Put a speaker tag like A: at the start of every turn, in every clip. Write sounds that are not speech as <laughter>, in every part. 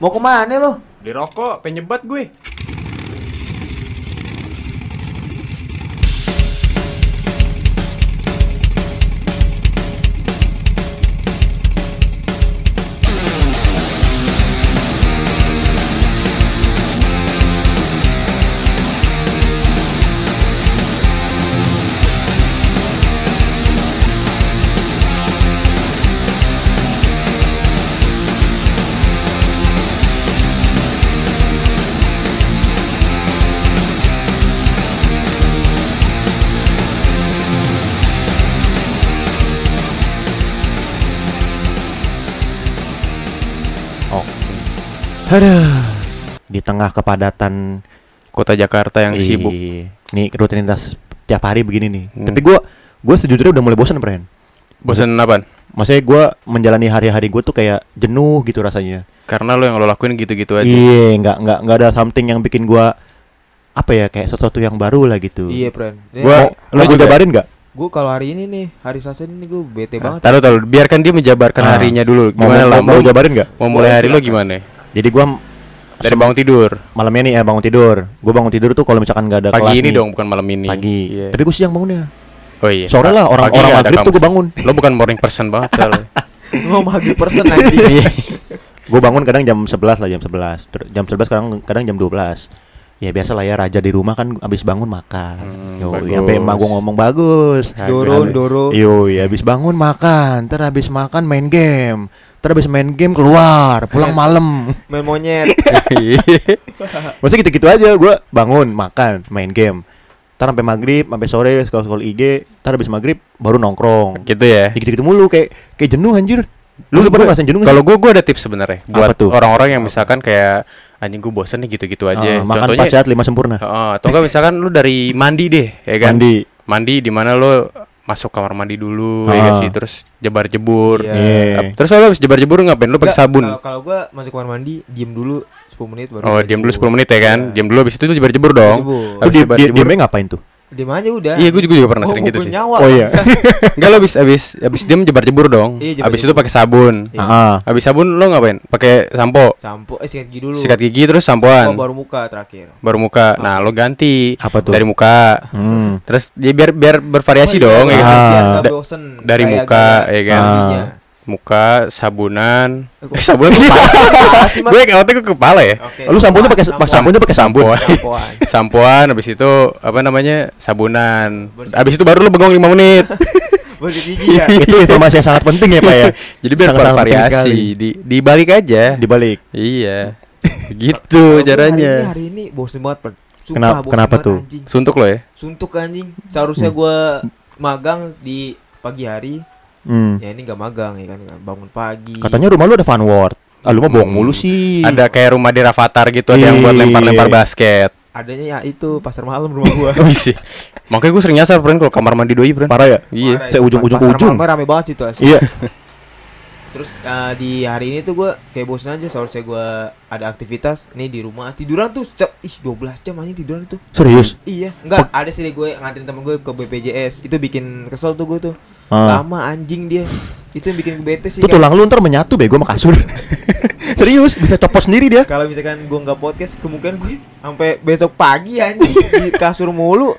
A: Mau ke mana lo?
B: Di rokok, penyebat gue.
C: Aduh. Di tengah kepadatan
D: Kota Jakarta yang
C: Ih,
D: sibuk.
C: Nih rutinitas tiap hari begini nih.
D: Hmm.
C: Tapi gua gua sejujurnya udah mulai bosan, Pren.
D: Bosan apa?
C: Maksudnya gua menjalani hari-hari gua tuh kayak jenuh gitu rasanya.
D: Karena lo yang lo lakuin gitu-gitu aja.
C: Iya, nggak nggak nggak ada something yang bikin gua apa ya kayak sesuatu yang baru lah gitu.
A: Iya, Pren.
D: Gua-
C: Mau, lo gue
D: juga-
C: jabarin nggak?
A: Gue kalau hari ini nih, hari Selasa ini gue bete
D: Nah,
A: banget.
D: taruh taruh, biarkan dia menjabarkan
C: Ah.
D: harinya dulu. Gimana
C: mau,
D: lah?
C: mau,
D: Mau,
C: jabarin nggak?
D: mau mulai hari lo gimana?
C: Jadi gua
D: Dari bangun tidur.
C: malamnya nih ya bangun tidur. Gua bangun tidur tuh kalau misalkan nggak ada kelas
D: Pagi ini
C: nih,
D: dong, bukan malam ini.
C: Pagi.
D: Iya.
C: Tapi gue siang bangunnya.
D: Oh iya.
C: Sore lah orang
D: Pagi
C: orang maghrib tuh gue bangun.
D: Lo bukan morning person banget soalnya. <laughs>
A: Mau maghrib persen nanti. <laughs>
D: Iya.
C: Gue bangun kadang jam 11 lah jam 11. Ter- Jam 11 kadang kadang jam 12. Ya biasa lah ya raja di rumah kan abis bangun makan.
D: Hmm,
C: Yo,
D: bagus.
C: sampai emak gue ngomong bagus.
A: Dorong, dorong.
C: Yo, ya abis bangun makan, ter abis makan main game, ter abis main game keluar, pulang <laughs> malam.
A: Main monyet. <laughs>
C: Maksudnya gitu-gitu aja, gue bangun makan main game. Ntar sampai maghrib, sampai sore scroll scroll IG, ntar abis maghrib baru nongkrong.
D: gitu ya.
C: Gitu-gitu mulu kayak kayak jenuh anjir. Lu pernah ngerasain jenuh
D: Kalau gue gue ada tips sebenarnya buat
C: tuh?
D: orang-orang yang misalkan kayak anjing gue bosen nih gitu-gitu aja.
C: Ah, makan empat sehat lima sempurna.
D: Heeh, atau enggak misalkan lu dari mandi deh, ya kan?
C: Mandi.
D: Mandi di mana lu masuk kamar mandi dulu, ya
C: Ah.
D: nggak sih? Terus jebar-jebur.
A: Iya.
C: Iya.
D: Terus lu habis jebar-jebur ngapain? Lu pakai sabun.
A: Kalau kalau gue masuk kamar mandi, diem dulu 10 menit baru.
D: Oh, diam dulu 10 menit ya kan?
A: Iya.
D: Diam dulu habis itu tuh dong.
A: Jebur.
C: Di, di,
D: jebar-jebur.
C: diemnya ngapain tuh?
A: Diem aja udah.
D: Iya, gue juga, juga pernah
A: Oh,
D: sering gitu sih.
A: Nyawa,
C: Oh, iya.
D: Enggak <laughs> lo habis habis habis diam jebar-jebur dong.
A: Iya,
D: habis itu pakai sabun.
A: Iya.
C: Ah.
D: Habis sabun lo ngapain? Pakai sampo.
A: Sampo, eh sikat gigi dulu.
D: Sikat gigi terus
A: Sampo
D: sampoan.
A: baru muka terakhir.
D: Baru muka. Nah, lo ganti
C: Apa tuh?
D: dari muka.
C: Hmm.
D: Terus dia biar biar bervariasi
A: Oh, iya,
D: dong ya
A: biar
D: kan?
C: Ah.
A: bosen.
D: dari muka, ya kan?
A: mandinya.
D: Muka, sabunan.
A: Eh, <laughs>
D: sabunan ke kepala. <laughs> Gue kayak otaknya ke kepala ya.
A: Oke.
C: Lu samponya pakai samponya pakai sampo.
D: Sampoan.
A: Sampoan. <laughs>
D: Sampoan habis itu apa namanya? Sabunan. Habis itu baru lo bengong 5 menit.
A: Gigi ya.
C: Itu informasi yang sangat penting ya, Pak ya.
D: Jadi biar bervariasi,
C: sekali.
D: di dibalik aja.
C: Dibalik.
D: Iya.
A: Kalau
D: gitu caranya.
A: Hari ini, hari ini bosen banget. Sumpah,
C: Kenapa-
A: bosen
C: kenapa
A: banget,
C: tuh?
A: Anjing.
D: Suntuk lo ya?
A: Suntuk anjing. Seharusnya gua magang di pagi hari.
C: Hmm.
A: Ya ini gak magang ya kan, bangun pagi.
C: Katanya rumah lu ada fun world. Ah, lu mah bohong
D: Hmm.
C: mulu sih.
D: Ada kayak rumah di Rafathar gitu ada yang buat
C: Iya.
D: lempar-lempar basket.
A: adanya ya itu pasar malam rumah gua. <laughs>
D: Oh sih. Makanya gue sering nyasar friend kalau kamar mandi doi friend.
C: Parah ya?
D: Iya.
C: Saya
A: itu.
C: ujung-ujung
A: Pasar
C: ujung.
A: malam rame banget situ asli.
C: Iya. <laughs>
A: Terus eh, di hari ini tuh gua kayak bosen aja seharusnya gua ada aktivitas nih di rumah. Tiduran tuh cep ih 12 jam aja tiduran itu.
C: Serius?
A: Iya, enggak ada sih gue nganterin temen gue ke BPJS. Itu bikin kesel tuh gue tuh.
C: Ah.
A: Lama anjing dia. Itu yang bikin gue bete sih.
C: Itu
A: kan.
C: tulang lu ntar menyatu bego sama kasur. <laughs> Serius, bisa copot sendiri dia.
A: Kalau misalkan gue nggak podcast, kemungkinan gue sampai besok pagi anjing di kasur mulu.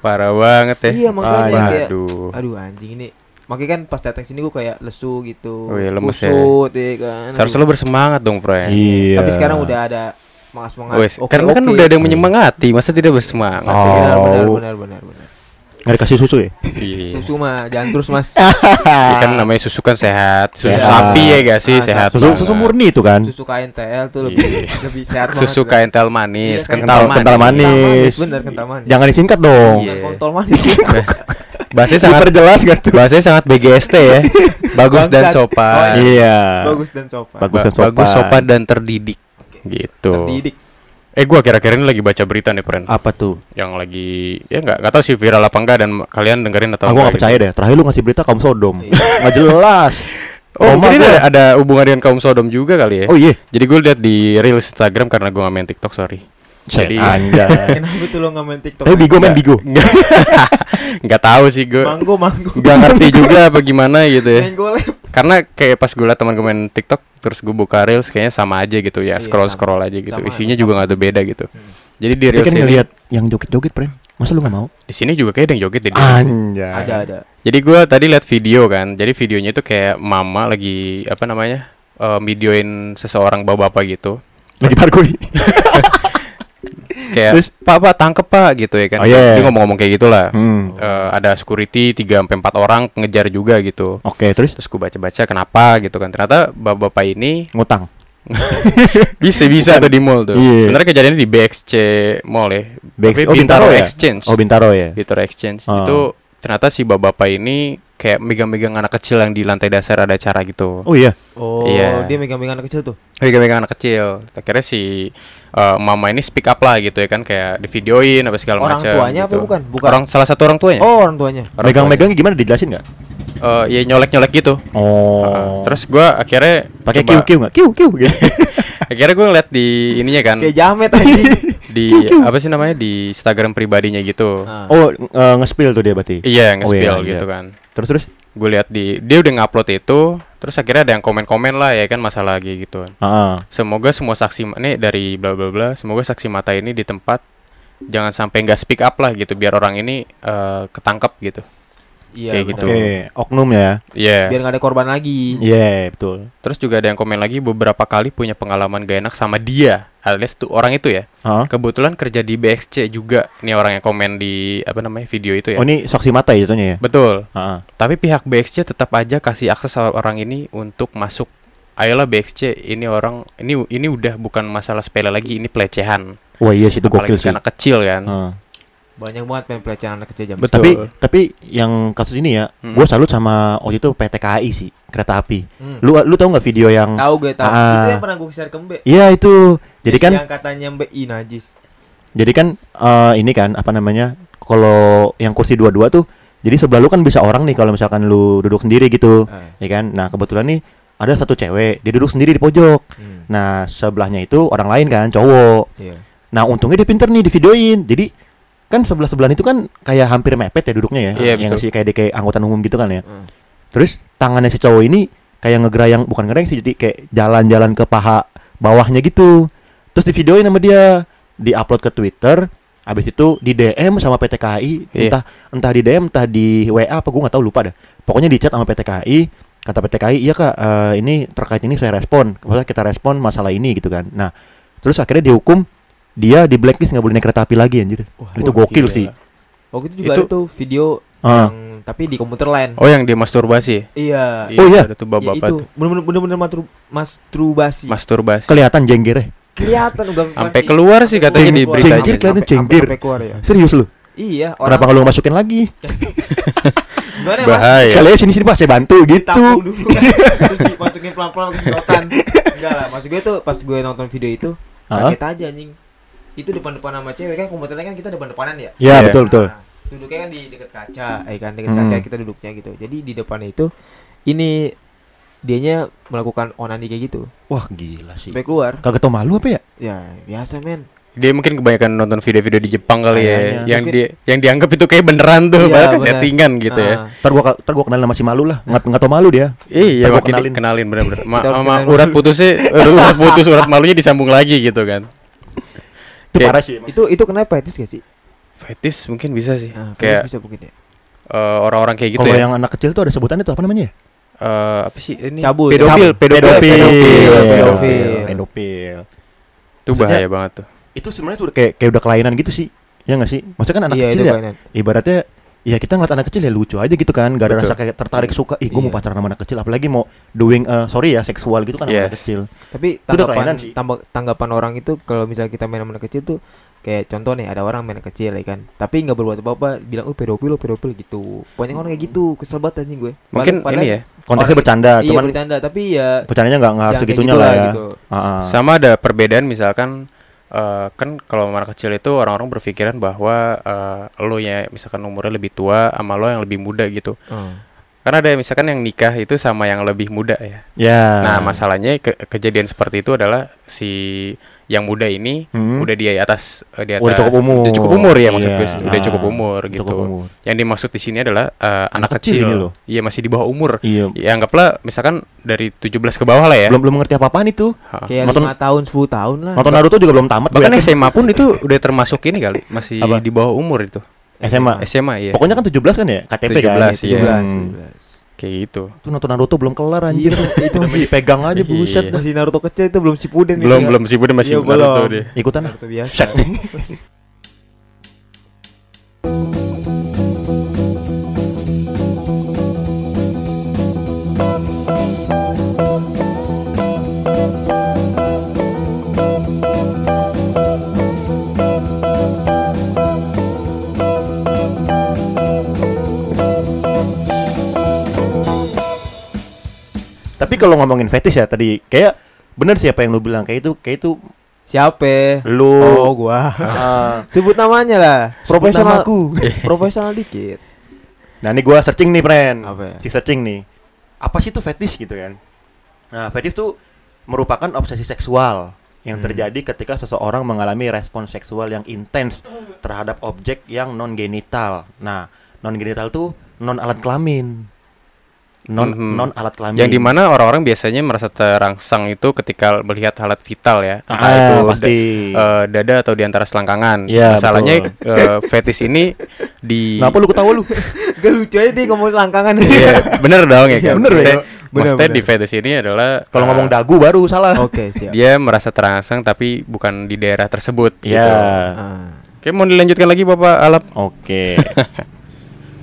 D: Parah banget ya.
A: Iya makanya
C: Ah,
A: kayak
D: Aduh.
A: aduh anjing ini. Makanya kan pas datang sini gue kayak lesu gitu.
D: Oh iya, lemes ya.
A: kusut, ya. kan.
D: Seharusnya lo bersemangat dong, friend.
C: Iya.
A: Tapi sekarang udah ada semangat semangat.
D: Wes, karena kan udah ada yang menyemangati, masa tidak bersemangat?
C: Oh.
D: ya
A: benar, benar, benar, benar.
C: Nggak dikasih susu ya?
D: Iya.
A: Susu mah jangan terus mas. <laughs>
D: Iya kan namanya susu kan sehat. Susu
C: Sehat.
D: sapi ya gak sih?
A: Ah,
D: sehat.
C: Susu
D: banget.
C: susu murni itu kan.
A: Susu KNTL tuh lebih
D: Iya. <laughs>
A: lebih sehat.
D: Susu kental manis,
A: Iya,
D: kan
C: kental- kental manis.
A: Kental manis, bener kental manis.
C: Jangan disingkat dong.
D: Iya.
A: Kontol manis. <laughs>
D: Bahasanya sangat
C: Diperjelas kan tuh.
D: bahasanya sangat BGST ya. Bagus dan sopan.
A: Oh,
C: Iya.
A: Bagus dan sopan.
C: Bagus dan
D: Ba- bagus
C: sopan.
D: sopan dan terdidik. Gitu.
A: Terdidik.
D: Eh gua kira-kira ini lagi baca berita nih, friend.
C: Apa tuh?
D: Yang lagi ya nggak nggak tahu sih viral apa enggak dan kalian dengerin atau
C: Aku
D: enggak
C: nggak percaya
D: gitu.
C: deh. Terakhir lu ngasih berita kaum Sodom.
A: Iya.
C: Nggak jelas. <laughs>
D: Oh,
C: Roma
D: mungkin ada, ada hubungan dengan kaum Sodom juga kali ya.
C: Oh iya.
D: Jadi gue lihat di reels Instagram karena gue nggak main TikTok, sorry.
C: Jadi
D: Jadi
C: anjay.
A: Kenapa tuh lo nggak main TikTok?
C: Tapi Bigo main Bigo. <laughs>
D: nggak tahu sih gue
A: Manggo manggo.
D: nggak ngerti juga apa gimana gitu ya karena kayak pas gue liat teman gue main TikTok terus gue buka reels kayaknya sama aja gitu ya
A: Iya,
D: scroll scroll aja gitu
A: Sama,
D: isinya
A: sama.
D: juga nggak ada beda gitu
A: Hmm.
D: jadi di reels
C: kan
D: ini
C: ngeliat yang joget-joget, Pren. Masa lu gak mau?
D: di sini juga kayak ada yang joget jadi
C: Anjay.
A: Ada ada.
D: jadi gue tadi liat video kan jadi videonya itu kayak mama lagi apa namanya eh, videoin seseorang bapak-bapak gitu
C: Lagi parkour. <laughs>
D: kayak
C: Terus?
D: pak pak tangkep pak gitu ya kan
C: Oh, iya.
D: dia ngomong-ngomong kayak gitulah
C: hmm.
D: Eh, ada security 3 sampai 4 orang ngejar juga gitu
C: Oke, terus
D: terus gue baca-baca kenapa gitu kan ternyata bapak-bapak ini
C: ngutang. <laughs>
D: bisa bisa tuh di mall tuh
C: Iya.
D: sebenarnya kejadiannya di BXC Mall ya
C: BX
D: Tapi
C: oh, Bintaro, ya?
D: Exchange
C: Oh, Bintaro ya.
D: Bintaro Exchange
C: Oh.
D: itu ternyata si bapak-bapak ini kayak megang-megang anak kecil yang di lantai dasar ada acara gitu
C: Oh iya.
A: Oh,
D: Iya.
A: dia megang-megang anak kecil tuh.
D: megang-megang anak kecil akhirnya si eh, mama ini speak up lah gitu ya kan kayak di videoin apa segala
A: Orang
D: macam
A: tuanya apa
D: gitu.
A: bukan? Bukan.
D: orang salah satu orang tuanya
A: Oh, orang tuanya.
D: Orang
C: Megang-megang gimana dijelasin nggak?
D: tuanya. Eh, ya nyolek-nyolek gitu
C: Oh.
D: Uh, terus gua akhirnya
C: pakai kiu kiu nggak? Kiu kiu gitu.
D: akhirnya gue ngeliat di ininya kan
A: Kayak jamet anjing. <laughs>
D: di apa sih namanya di Instagram pribadinya gitu
A: Nah.
C: oh, eh, nge-spill tuh dia berarti.
D: iya
C: Oh, iya,
D: nge-spill
C: iya.
D: gitu kan
C: Terus terus.
D: gue lihat di dia udah ngupload itu terus akhirnya ada yang komen-komen lah ya kan masalah kayak gitu
C: Heeh.
D: semoga semua saksi ini dari bla bla bla semoga saksi mata ini di tempat jangan sampai nggak speak up lah gitu biar orang ini eh, ketangkep gitu
A: Iya,
D: Kayak gitu.
C: Oke, oknum ya.
D: Iya
A: Biar nggak ada korban lagi.
C: Iya, betul.
D: terus juga ada yang komen lagi beberapa kali punya pengalaman gak enak sama dia alias tuh orang itu ya
C: Hah?
D: kebetulan kerja di BXC juga nih orang yang komen di apa namanya video itu ya
C: Oh, ini saksi mata ya itunya ya?
D: betul
C: Heeh.
D: Tapi pihak BXC tetap aja kasih akses orang ini untuk masuk. Ayolah BXC, ini orang ini ini udah bukan masalah sepele lagi, ini pelecehan.
C: Wah, iya sih itu
D: Apalagi
C: gokil sih.
D: anak kecil kan.
C: Heeh.
A: Banyak banget main pelecehan anak kecil jam.
D: Betul.
C: Tapi tapi yang kasus ini ya,
D: Hmm.
C: gue salut sama waktu itu PT KAI sih, kereta api.
A: Hmm.
C: Lu lu tahu nggak video yang
A: Tahu gue tahu.
C: Ah.
A: Itu yang pernah gue share ke Mbe.
C: Iya itu. Jadi kan
A: yang katanya Mbe i najis.
C: jadi kan eh, ini kan apa namanya? Kalau yang kursi dua-dua tuh jadi sebelah lu kan bisa orang nih kalau misalkan lu duduk sendiri gitu.
A: Ah.
C: Ya kan? Nah, kebetulan nih ada satu cewek, dia duduk sendiri di pojok.
A: Hmm.
C: Nah, sebelahnya itu orang lain kan, cowok.
A: Iya.
C: Nah, untungnya dia pinter nih di videoin. Jadi kan sebelah sebelahan itu kan kayak hampir mepet ya duduknya ya,
D: Iya,
C: yang
D: betul.
C: sih kayak di kayak angkutan umum gitu kan ya.
A: Hmm.
C: Terus tangannya si cowok ini kayak ngegerayang bukan ngerayang sih, jadi kayak jalan-jalan ke paha bawahnya gitu. Terus di videoin sama dia, di-upload ke Twitter. Habis itu di DM sama PT KAI,
D: Iya.
C: entah entah di DM entah di WA apa gue nggak tahu lupa dah. Pokoknya di chat sama PT KAI, kata PT KAI, "Iya Kak, eh, ini terkait ini saya respon. Maksudnya kita respon masalah ini gitu kan." Nah, terus akhirnya dihukum dia di blacklist nggak boleh naik kereta api lagi anjir.
A: Wah,
C: itu gokil
D: gila.
C: sih.
A: Waktu itu juga
D: Itu-
A: ada tuh video
C: Ah.
A: yang tapi di komputer lain.
D: Oh, yang dia masturbasi.
A: Iya.
C: Oh, iya.
D: Ada tuh
A: Ya,
D: bapak-bapak
A: itu bener-bener bener-bener matru- masturbasi.
D: Masturbasi.
C: Kelihatan jenggernya.
A: Kelihatan udah
D: Sampai keluar sih katanya
C: di beritanya. Cengkir, kelihatan
A: keluar ya.
C: Serius lu?
A: Iya,
C: Kenapa kalau lu masukin lagi? <laughs>
A: Ya?
D: Bahaya.
C: Kalian sini sini Pak, saya bantu gitu.
A: Dulu kan. <laughs> Terus dimasukin pelan-pelan ke sedotan. Enggak lah, maksud gue tuh pas gue nonton video itu kaget aja anjing. Itu depan-depan sama cewek kan komputernya kan kita depan-depanan ya.
C: Ya,
D: Iya.
C: betul betul.
A: Nah, duduknya kan di dekat kaca, eh kan dekat
C: Hmm.
A: kaca kita duduknya gitu. Jadi di depannya itu ini dianya melakukan onani kayak gitu.
C: Wah, gila sih.
A: Sampai keluar.
C: Kagak tau malu apa ya?
A: Ya, biasa men.
D: Dia mungkin kebanyakan nonton video-video di Jepang kali ya,
C: Kayaknya.
D: yang
A: Mungkin-
D: dia yang dianggap itu kayak beneran tuh,
A: Iya,
D: padahal kan
A: bener.
D: settingan gitu ya.
A: Ah,
C: Ntar gua ntar gua kenalin sama si malu lah. Nggak nggak tau malu dia.
D: Iya, makin
C: kenalin.
D: kenalin, bener-bener. <laughs> Ma
A: kenalin
D: urat putusnya, urat putus, urat malunya disambung lagi gitu kan.
C: Itu
D: Kayak-
C: parah sih. emang.
A: itu itu kenapa etis gak sih?
D: Fetis mungkin bisa sih.
A: Nah,
D: kayak
A: bisa mungkin ya.
D: eh, orang-orang kayak gitu
C: Kalau
D: ya.
C: yang anak kecil tuh ada sebutannya tuh apa namanya ya?
D: Eh, apa sih ini?
A: Cabul.
D: Pedofil,
C: Cabul.
D: pedofil,
C: pedofil,
A: pedofil.
C: pedofil, pedofil.
D: Itu
C: Maksudnya-
D: bahaya banget tuh.
C: Itu sebenarnya tuh kayak kayak udah kelainan gitu sih. Ya nggak sih? Maksudnya kan anak
A: iya,
C: kecil
A: itu
C: ya.
A: kainan.
C: Ibaratnya ya kita ngeliat anak kecil ya lucu aja gitu kan. Gak ada
D: Betul.
C: rasa kayak tertarik suka. Ih, gue mau
A: Iya.
C: pacaran sama anak kecil. Apalagi mau doing eh, sorry ya seksual gitu kan sama anak
D: Yes.
C: kecil.
A: Tapi tanggapan
C: sih.
A: tambah- tanggapan orang itu kalau misalnya kita main sama anak kecil tuh kayak contoh nih ada orang main anak kecil ya kan tapi nggak berbuat apa-apa bilang oh pedofil oh pedofil gitu banyak orang kayak gitu kesel banget anjing gue
D: Mungkin
A: Padahal-
D: ini ya.
C: Konteksnya
A: Orang-
C: bercanda,
A: iya
C: cuman
A: bercanda tapi ya
C: bercandanya nggak harus segitunya
A: gitu
C: lah ya.
A: gitu.
C: Ah, ah.
D: Sama ada perbedaan misalkan eh, kan kalau anak kecil itu orang-orang berpikiran bahwa eh, lo ya misalkan umurnya lebih tua sama lo yang lebih muda gitu.
A: Oh.
D: Karena ada misalkan yang nikah itu sama yang lebih muda ya.
C: Ya.
D: Nah, masalahnya ke- kejadian seperti itu adalah si yang muda ini
C: Hmm.
D: udah di atas eh, di atas
C: Udah cukup umur.
D: udah cukup umur ya maksud
C: Iya.
D: gue udah cukup umur gitu
C: cukup umur.
D: yang dimaksud di sini adalah eh, anak,
C: kecil
D: kecil,
C: ini loh.
D: iya masih di bawah umur
C: Iya.
D: ya anggaplah misalkan dari 17 ke bawah lah ya
C: Belum belum ngerti apa-apaan itu.
D: Ha.
A: Kayak
C: Nonton-
A: lima tahun 10 tahun lah.
C: Nonton Naruto juga belum tamat.
D: bahkan. SMA pun itu udah termasuk ini kali masih
C: Apa?
D: di bawah umur itu
C: SMA.
D: SMA ya
C: Pokoknya kan 17 kan ya? KTP
D: 17,
C: kan?
D: iya.
A: 17,
C: Hmm.
A: 17.
D: Kayak gitu
C: Itu nonton Naruto belum kelar anjir.
A: Iya, itu masih
C: dipegang aja buset
D: Iya.
C: dah.
A: masih Naruto kecil itu belum Shippuden
D: belum belum sih udah masih
A: Iya,
D: Naruto
A: belum.
D: dia
C: Ikutan ah.
A: Naruto biasa. <laughs>
C: Tapi kalau ngomongin fetish ya tadi kayak bener sih apa yang lu bilang kayak itu kayak itu
A: Siapa?
C: lu
A: Oh, gua.
C: ah, <laughs>
A: Sebut namanya lah. Profesional.
C: namaku. <laughs>
A: Profesional dikit.
C: Nah ini gua searching nih friend
A: Apa ya?
C: Si searching nih Apa sih itu fetish gitu kan Nah fetish tuh merupakan obsesi seksual Yang
A: Hmm.
C: terjadi ketika seseorang mengalami respon seksual yang intens Terhadap objek yang non genital Nah non genital tuh non alat kelamin Non
D: Mhm.
C: non alat kelamin
D: yang di mana orang-orang biasanya merasa terangsang itu ketika melihat alat vital ya entah
C: Ah,
D: itu
C: pasti.
D: da- eh, dada atau di antara selangkangan
C: Iya,
D: masalahnya eh, fetish ini <laughs> di
C: Kenapa lu ketawa lu? <laughs>
A: Gak lucu aja deh ngomong selangkangan.
D: Iya, bener dong ya
A: Iya,
D: kan
A: bener ya.
D: Maksudnya-
A: Bener,
D: maksudnya
A: bener.
D: di fetish ini adalah
C: Kalau
D: eh,
C: ngomong dagu baru salah
A: Oke, siap.
D: dia merasa terangsang tapi bukan di daerah tersebut
C: Iya
D: gitu.
A: Ah.
D: Oke, mau dilanjutkan lagi Bapak Alap?
C: Oke <laughs>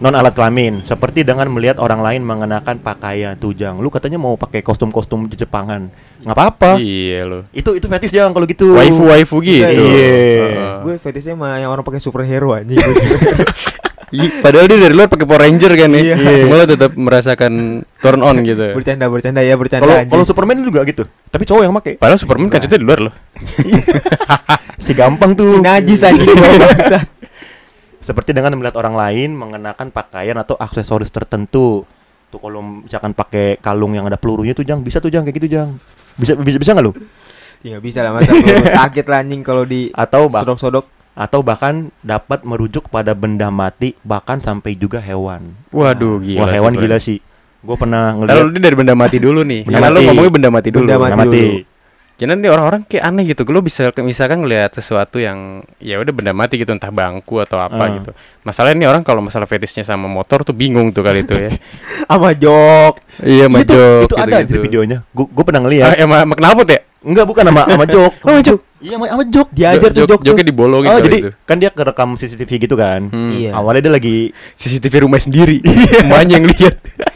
C: Non alat kelamin Seperti dengan melihat orang lain mengenakan pakaian tujang Lu katanya mau pakai kostum-kostum di Jepangan nggak apa-apa
D: Iya lo.
C: Itu itu fetish jangan kalau gitu
D: Waifu-waifu gitu.
C: Iya.
A: Gue fetishnya mah yang orang pakai superhero. <laughs>
D: Ih, Padahal dia dari luar pakai Power Ranger kan ya.
A: Iya.
D: Cuma lo tetap merasakan turn on gitu.
A: bercanda bercanda ya bercanda
C: Kalau kalau Superman juga gitu. Tapi cowok yang make.
D: Padahal Superman kacutnya di luar loh. <laughs>
C: Si gampang
A: si
C: tuh.
A: najis anjing <laughs> bangsat.
C: Seperti dengan melihat orang lain mengenakan pakaian atau aksesoris tertentu. Tuh kalau misalkan pakai kalung yang ada pelurunya tuh Jang, bisa tuh Jang kayak gitu Jang. Bisa bisa bisa nggak lu?
A: Ya bisa lah masa sakit <laughs> lah anjing kalau di
C: Atau
A: sodok-sodok.
C: atau bahkan dapat merujuk pada benda mati bahkan sampai juga hewan.
D: Waduh gila.
C: Wah, hewan
D: sih,
C: gila sih. Gue pernah
D: Kalau
C: ngeliat
D: ini dari benda mati dulu nih.
C: Benda
D: Karena
C: mati.
D: ngomongnya benda mati dulu.
A: Benda
C: benda
A: mati
C: mati.
A: dulu.
D: Jangan nih orang-orang kayak aneh gitu. Lu bisa misalkan ngelihat sesuatu yang ya udah benda mati gitu entah bangku atau apa
C: Ah.
D: gitu. Masalahnya nih orang kalau masalah fetishnya sama motor tuh bingung tuh kali itu ya. <laughs>
A: Sama jok.
D: iya
C: itu,
D: majok
C: itu ada di videonya. Gue gue pernah
D: Ah,
C: ngeliat.
D: emang emang kenapa tuh ya?
C: Enggak bukan sama sama jok.
D: Oh, <laughs> sama jok.
C: Iya sama sama jok.
A: Diajar tuh jok tuh.
D: Joknya dibolongin
C: Oh
D: kali
C: jadi
D: itu.
C: kan dia kerekam CCTV gitu kan.
D: Hmm.
A: Iya.
C: Awalnya dia lagi
D: CCTV rumah sendiri. <laughs> Emaknya yang lihat.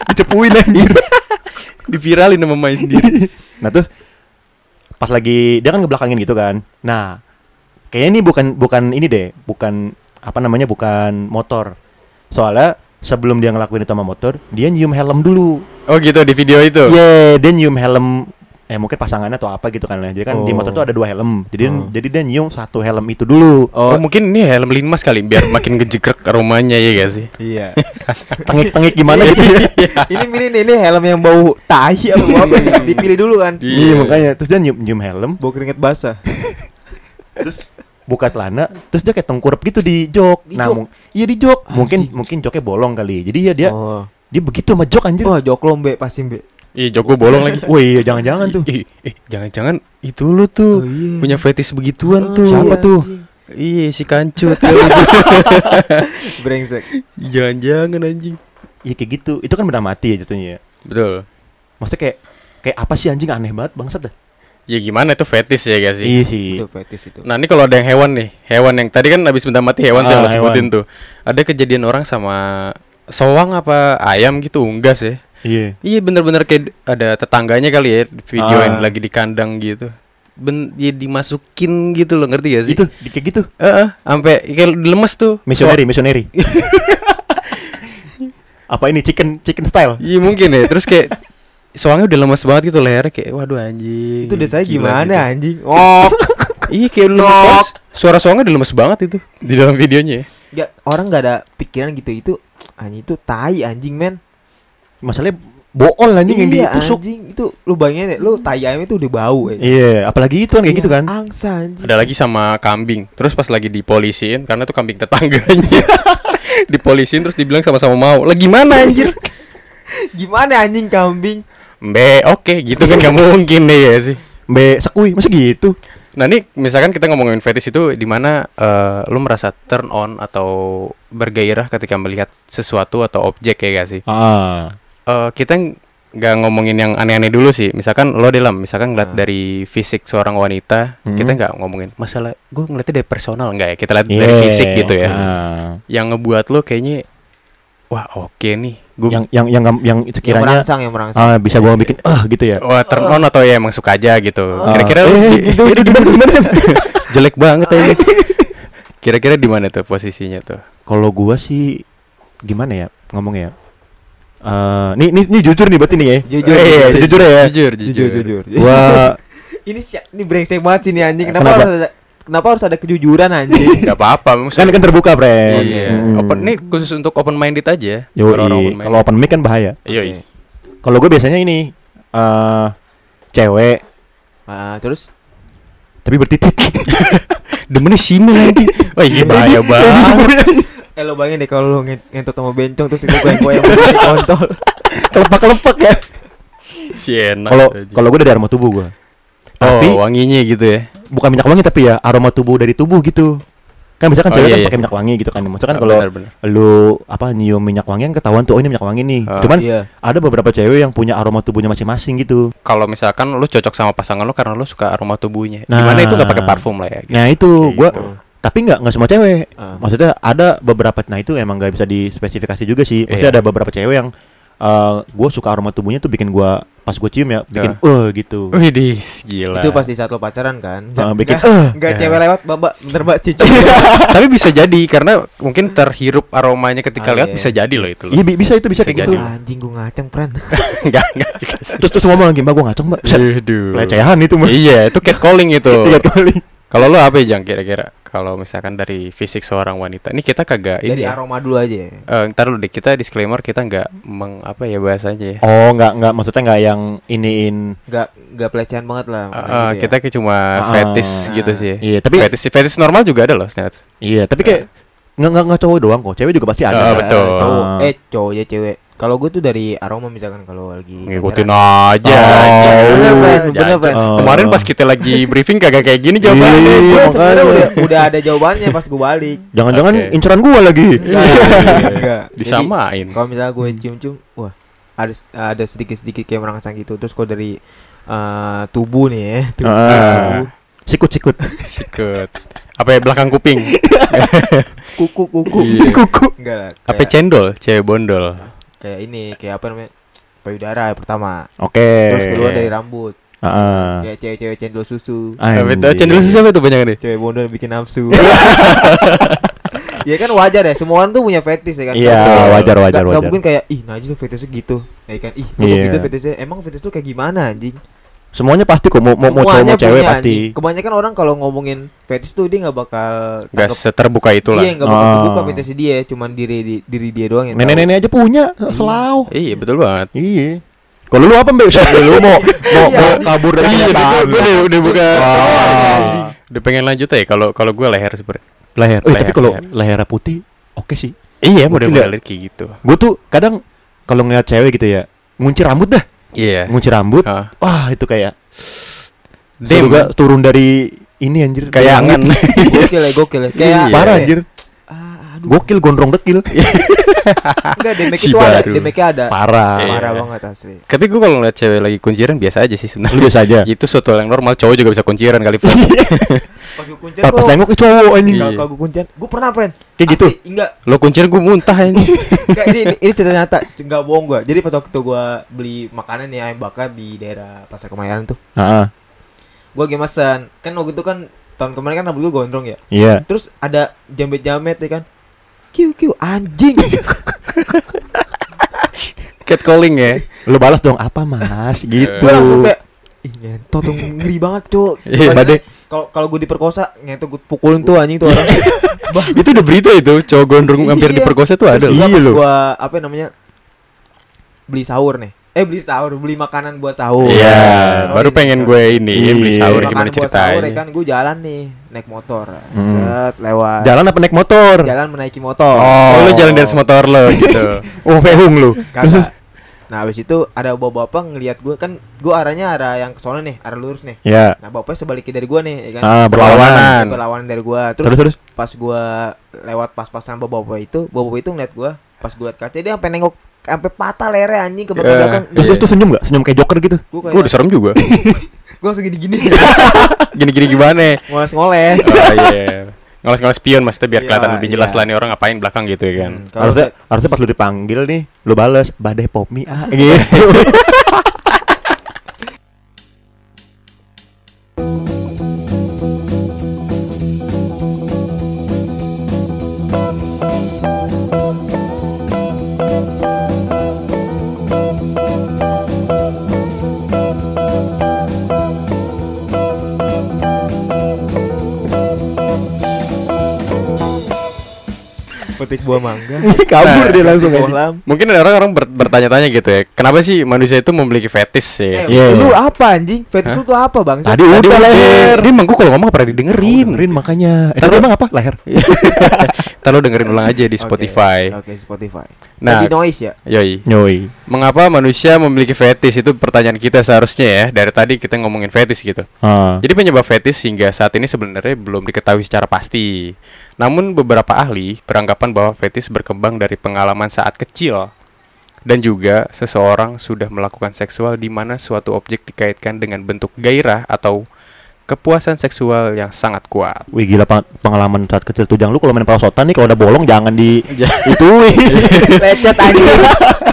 C: dicepuin anjir.
D: Diviralin sama emaknya sendiri.
C: Nah terus pas lagi dia kan ngebelakangin gitu kan. Nah kayaknya ini bukan bukan ini deh, bukan apa namanya bukan motor. Soalnya sebelum dia ngelakuin itu sama motor, dia nyium helm dulu.
D: Oh gitu di video itu.
C: Iya, dia nyium helm eh mungkin pasangannya atau apa gitu kan ya. Jadi kan di
A: Oh.
C: motor tuh ada dua helm. Jadi
A: Oh.
C: jadi dia nyium satu helm itu dulu.
D: Oh,
A: Oh,
D: mungkin ini helm linmas kali biar makin ngejegrek aromanya ya gak sih?
A: iya. <laughs>
C: Tengik-tengik gimana gitu <laughs> ya.
A: ini ini ini helm yang bau tai apa bau apa nih? Dipilih dulu kan.
C: Iya, makanya terus dia nyium, nyium helm,
A: Bau keringet basah.
C: terus buka celana, terus dia kayak tengkurap gitu di jok.
A: Di
C: nah,
A: jok?
C: iya di jok. Mungkin
A: Anjing.
C: mungkin joknya bolong kali. Jadi ya dia
A: Oh.
C: dia begitu sama jok anjir.
A: Wah, jok lombe pasti, Mbak.
D: Iya, jok gue bolong lagi.
C: Wah iya jangan-jangan tuh.
D: Ih, ih, jangan-jangan itu lu tuh
A: iya.
D: punya fetish begituan
A: Oh,
D: tuh.
C: Siapa
A: iya,
C: tuh?
D: Iya, si kancut. <laughs>
A: Brengsek.
D: jangan-jangan anjing.
C: Iya kayak gitu. Itu kan benda mati ya jatuhnya. ya.
D: Betul.
C: Maksudnya kayak kayak apa sih anjing aneh banget bangsat dah.
D: Ya gimana itu fetish ya gak sih?
C: Iya sih.
A: Itu fetish itu.
D: Nah ini kalau ada yang hewan nih, hewan yang tadi kan habis benda mati hewan
C: Ah,
D: lo sebutin
C: hewan.
D: tuh. Ada kejadian orang sama soang apa ayam gitu unggas ya.
C: Iya.
D: Iya bener-bener kayak ada tetangganya kali ya videoin
C: Ah.
D: lagi di kandang gitu. Ben ya dimasukin gitu loh ngerti gak sih?
C: Itu di- kayak gitu.
D: Heeh, sampai kayak dilemes tuh.
C: Missionary, missionary. <laughs> apa ini chicken chicken style?
D: Iya mungkin ya. Terus kayak soangnya udah lemes banget gitu lehernya kayak waduh anjing.
A: Itu desa
D: Gila
A: gimana
D: gitu.
A: anjing? <laughs> Oh,
D: Iya kayak lemes
A: Nok.
D: banget. Suara soangnya udah lemes banget itu di dalam videonya ya.
A: Nggak, orang nggak ada pikiran gitu itu anjing itu tai anjing men.
C: Masalahnya bool anjing yang
A: iya,
C: ditusuk.
A: anjing itu lu bayangin deh, lu tai ayam itu udah bau ya.
C: Iya, apalagi itu kan kayak
A: Iya,
C: gitu kan.
A: Angsa anjing.
D: Ada lagi sama kambing. Terus pas lagi dipolisin karena itu kambing tetangganya. <laughs> dipolisin terus dibilang sama-sama mau. Lah gimana anjir? <laughs>
A: Gimana anjing kambing?
D: Mbe, oke gitu kan gak mungkin deh ya sih.
C: Mbak sekui, masa gitu?
D: Nah ini misalkan kita ngomongin fetish itu di mana eh, lu merasa turn on atau bergairah ketika melihat sesuatu atau objek ya gak sih?
C: Ah.
D: Eh, kita ng- nggak ngomongin yang aneh-aneh dulu sih. Misalkan lo dalam, misalkan ngeliat
A: Ah.
D: dari fisik seorang wanita,
C: Hmm.
D: kita nggak ngomongin masalah. Gue ngeliatnya dari personal nggak ya? Kita lihat dari
C: Iya.
D: fisik gitu ya.
C: Ah.
D: Yang ngebuat lo kayaknya, wah oke nih. Gue
C: Yang yang yang yang
A: Yang
C: sekiranya
A: merangsang, yang merangsang.
C: ah, bisa gua bikin ah gitu ya.
D: wah turn on atau ya emang suka aja gitu.
C: Ah.
D: Kira-kira lo
C: Eh,
D: di-
C: gitu, gitu, gimana gimana? <laughs>
D: jelek banget aja. <laughs> Kira-kira di mana tuh posisinya tuh?
C: Kalau gua sih gimana ya ngomongnya ya? Eh, nih, nih, nih jujur nih berarti nih ya.
A: Jujur,
C: Eh,
A: jujur,
C: sejujur ya.
D: Jujur,
A: jujur, jujur.
C: Gua <laughs>
A: ini si- ini brengsek banget sih nih anjing. Kenapa,
C: Kenapa?
A: harus ada kenapa harus ada kejujuran anjing? <laughs>
D: Gak apa-apa.
C: kan
D: maksudnya-
C: kan terbuka, Bre.
D: Iya.
C: Hmm.
D: Open nih khusus untuk open minded aja. Open minded.
C: kalau open mic kan bahaya.
D: Yoi.
C: Kalau gue biasanya ini eh cewek
A: Ah, terus
C: tapi bertitik. <laughs>
D: Demennya simil lagi. Wah iya bahaya banget.
A: Eh lo bayangin deh kalau lo nge- ngentot sama bencong terus tiba goyang-goyang di kontol. <laughs>
C: Kelepak-kelepak ya.
D: Si enak.
C: Kalau kalau gue dari aroma tubuh gue.
D: oh,
C: Tapi
D: wanginya gitu ya.
C: bukan minyak wangi tapi ya aroma tubuh dari tubuh gitu. Kan biasanya kan
D: Oh,
C: cewek
D: iya,
C: kan
D: iya.
C: pakai minyak wangi gitu kan. Maksudnya kan
D: Ah,
C: kalau lu apa nyium minyak wangi kan ketahuan tuh oh ini minyak wangi nih.
D: Ah.
C: Cuman
A: Iya.
C: ada beberapa cewek yang punya aroma tubuhnya masing-masing gitu.
D: kalau misalkan lu cocok sama pasangan lu karena lu suka aroma tubuhnya.
C: Nah.
D: Gimana itu gak pakai parfum lah ya. gitu.
C: Nah itu gua
D: Gitu.
C: Tapi nggak nggak semua cewek.
A: Ah.
C: Maksudnya ada beberapa nah itu emang nggak bisa dispesifikasi juga sih. Maksudnya
D: Iya.
C: ada beberapa cewek yang eh gue suka aroma tubuhnya tuh bikin gua pas gue cium ya bikin
D: Ya.
C: eh gitu.
D: Widih, gila.
A: Itu pasti saat lo pacaran kan?
C: Ah, bikin
A: Nggak-
C: eh.
A: nggak
D: Ya.
A: cewek lewat, Mbak, bentar Mbak cici. <laughs>
D: Tapi bisa <laughs> jadi karena mungkin terhirup aromanya ketika
A: Ah,
D: lihat
A: iya.
D: bisa jadi loh itu.
C: Iya bi- bisa itu bisa,
D: Bisa
C: kayak gitu.
D: jadi.
A: Anjing gua ngaceng, Pran. <laughs>
D: Enggak, enggak juga sih.
C: Terus terus ngomong lagi mbak gue ngacong mbak. Pelecehan itu mah.
D: Iya, itu catcalling itu.
C: Kali.
D: Kalau lo apa Jang kira-kira? Kalau misalkan dari fisik seorang wanita. Ini kita kagak
A: Dari
D: ini ya.
A: aroma dulu aja.
D: Eh, ntar dulu deh kita disclaimer kita nggak meng apa ya bahasanya ya.
C: Oh nggak nggak maksudnya nggak yang iniin.
A: Nggak nggak pelecehan banget lah.
D: Eh, eh,
A: gitu ya.
D: kita kayak cuma fetish
A: ah.
D: gitu sih.
C: Iya tapi
D: Fetish fetish normal juga ada loh, ternyata.
C: iya tapi kayak nggak nggak nggak cowok doang kok. Cewek juga pasti ada.
D: Ah, betul.
A: Cowok,
C: Ah.
A: eh cowok ya cewek. Kalau gue tuh dari aroma misalkan kalau lagi
D: Ngikutin aja.
C: Oh,
A: bener, bener.
C: Oh.
D: Kemarin pas kita lagi <laughs> briefing kagak kayak gini jawabannya.
C: Iya,
A: Gue sebenarnya udah, udah ada jawabannya pas gue balik.
C: Jangan-jangan
D: Oke.
C: inceran gua lagi.
A: Enggak, enggak. <laughs>
D: Disamain.
A: Kalau misalnya gue cium-cium, wah ada ada sedikit-sedikit kayak merangsang gitu. Terus kalau dari eh, tubuh nih ya, tubuh,
C: Ah.
A: tubuh.
C: Sikut-sikut.
D: Sikut. Apa ya belakang kuping? <laughs>
A: kuku kuku
D: Iya.
C: Kuku.
A: enggak lah
D: Apa cendol? Cewek bondol.
A: Kayak ini kayak apa namanya payudara yang pertama
C: Oke.
A: terus kedua
D: iya.
A: dari rambut
C: Heeh.
A: kayak cewek-cewek cendol susu?
C: Anjir.
D: Cendol susu apa itu banyak nih?
A: cewek bondol bikin nafsu <laughs> ya kan wajar ya semua orang tuh punya fetish ya kan
C: Iya,
A: Nggak-
C: wajar, wajar, wajar.
A: mungkin kayak ih najis tuh fetishnya gitu ya kan ih kok
C: Iya.
A: gitu fetishnya emang fetish tuh kayak gimana anjing
C: Semuanya pasti kok mau mau, mau cowok mau cewek
A: punya,
C: pasti.
A: kebanyakan orang kalau ngomongin fetish tuh dia nggak bakal
D: Gak
A: tangkep-
D: seterbuka itulah.
A: iya nggak bakal
C: Ah.
A: terbuka fetish dia cuman diri di- diri dia doang yang.
C: Nenek-nenek aja punya selalu.
D: Iya betul banget.
C: Iya. Kalau lu apa mbak? lu mau mau,
A: Iya,
C: mau kabur dari
D: Iya,
C: kenyataan.
D: gue udah udah buka.
C: Wah.
D: Udah pengen lanjut aja kalau kalau gue leher sebenarnya.
C: Leher. Eh, tapi kalau
D: leher.
C: putih oke sih.
D: Iya, model-model kayak gitu.
C: Gue tuh kadang kalau ngeliat cewek gitu ya, ngunci rambut dah.
D: Iya.
C: Ngunci rambut.
D: Ah.
C: Wah, itu kayak
D: Dem.
C: juga turun dari ini anjir.
D: Kayak angan.
A: gokil ya gokil ya kayak
D: Iya.
C: Parah
A: kayak-
C: anjir.
A: Aduh
C: Gokil gondrong dekil. <laughs>
A: enggak demek
D: Si
A: itu ada
D: baru.
A: demeknya ada
C: Parah.
D: Iya.
A: parah banget asli
D: Tapi gue kalau ngeliat cewek lagi kunciran biasa aja sih
C: Lu
D: sebenarnya.
C: biasa aja. <laughs>
D: Itu suatu yang normal. Cowok juga bisa kunciran kali. Fred.
A: pas gue kuncen
C: Pas nengok ih, cowok anjing.
D: Iya.
A: kalau gue kuncen gue pernah friend
C: Kayak gitu.
A: Enggak
D: Lo kunciran gue muntah ini. <laughs>
A: enggak ini ini, ini cerita nyata enggak bohong gue jadi pas waktu gue beli makanan nih ayam bakar di daerah pasar kemayoran tuh
C: Heeh.
A: gue lagi mesen kan waktu itu kan tahun kemarin kan rambut gue gondrong ya
C: Iya.
A: terus ada jamet-jamet ya kan kiu kiu anjing
D: Catcalling ya.
C: Lu balas dong apa Mas gitu.
A: langsung kayak ngentot tuh ngeri banget cok <laughs>
D: Iya,
C: Bade.
A: kalau kalau gue diperkosa ngentot gue pukulin tuh anjing tuh orang <laughs> bah
D: itu udah berita itu cowok gondrong hampir
A: Iya.
D: diperkosa tuh ada
C: Iya loh.
A: gua apa namanya beli sahur nih Eh beli sahur, beli makanan buat sahur.
D: Iya,
A: Sorry
D: baru pengen
A: sorry.
D: gue ini
C: Iya.
D: beli sahur
A: Beli
D: gimana
A: makanan buat sahur ya
D: ceritanya.
A: kan gue jalan nih naik motor.
C: Hmm.
A: Set, lewat.
C: Jalan apa naik motor?
A: Jalan menaiki motor.
D: Oh, lu jalan dari motor lo <laughs> gitu.
C: Oh, fehung lu.
A: Nah, habis itu ada bapak-bapak ngelihat gue kan gue arahnya arah yang ke sana nih, arah lurus nih.
C: ya.
A: Nah, bapaknya sebaliknya dari gue nih, ya kan.
C: Ah,
D: Berlawanan.
C: berlawanan.
A: Dari gue. Terus,
C: Terus terus.
A: pas gue lewat pas-pasan bapak-bapak itu, bapak itu ngeliat gue. Pas gue liat kaca dia sampai nengok sampai patah lehernya anjing ke belakang belakang.
C: Terus
D: Iya.
C: terus tuh senyum gak? Senyum kayak Joker gitu.
A: Gue
D: Gue
A: kayak
D: udah serem juga. <laughs>
A: gue langsung gini-gini. <laughs>
D: Gini-gini gimana?
A: Ngoles-ngoles.
D: Oh iya. Ngoles-ngoles spion maksudnya biar
A: Iya,
D: kelihatan lebih jelas
A: iya.
D: lah nih orang ngapain belakang gitu ya kan.
A: Hmm,
C: harusnya harusnya pas lu dipanggil nih, lu bales badai pop mie ah gitu. <laughs>
A: buah mangga. <laughs>
C: Kabur
D: Nah,
C: dia langsung
A: Buah
C: aja.
A: lam.
D: Mungkin ada orang-orang ber- bertanya-tanya gitu ya. Kenapa sih manusia itu memiliki fetish
A: Eh,
D: ya?
C: Iya.
A: lu apa anjing? Fetish lu tuh apa, Bang?
C: Tadi udah leher.
D: Dia emang gua kalau ngomong pernah didengerin.
C: Dengerin makanya. Eh, tadi
D: lu-
C: emang apa? Leher. <laughs>
D: Ntar lu dengerin ulang aja di
A: Oke,
D: Spotify.
A: Oke, Spotify.
D: Nah,
A: noise ya?
D: Yoi.
C: Nyoi.
D: Mengapa manusia memiliki fetish itu pertanyaan kita seharusnya ya. Dari tadi kita ngomongin fetish gitu.
C: Ah.
D: Jadi penyebab fetish hingga saat ini sebenarnya belum diketahui secara pasti. Namun beberapa ahli beranggapan bahwa fetish berkembang dari pengalaman saat kecil dan juga seseorang sudah melakukan seksual di mana suatu objek dikaitkan dengan bentuk gairah atau kepuasan seksual yang sangat kuat.
C: Wih gila peng- pengalaman saat kecil tuh jangan lu kalau main perosotan nih kalau udah bolong jangan di <laughs> itu
A: Lecet <laughs> anjing.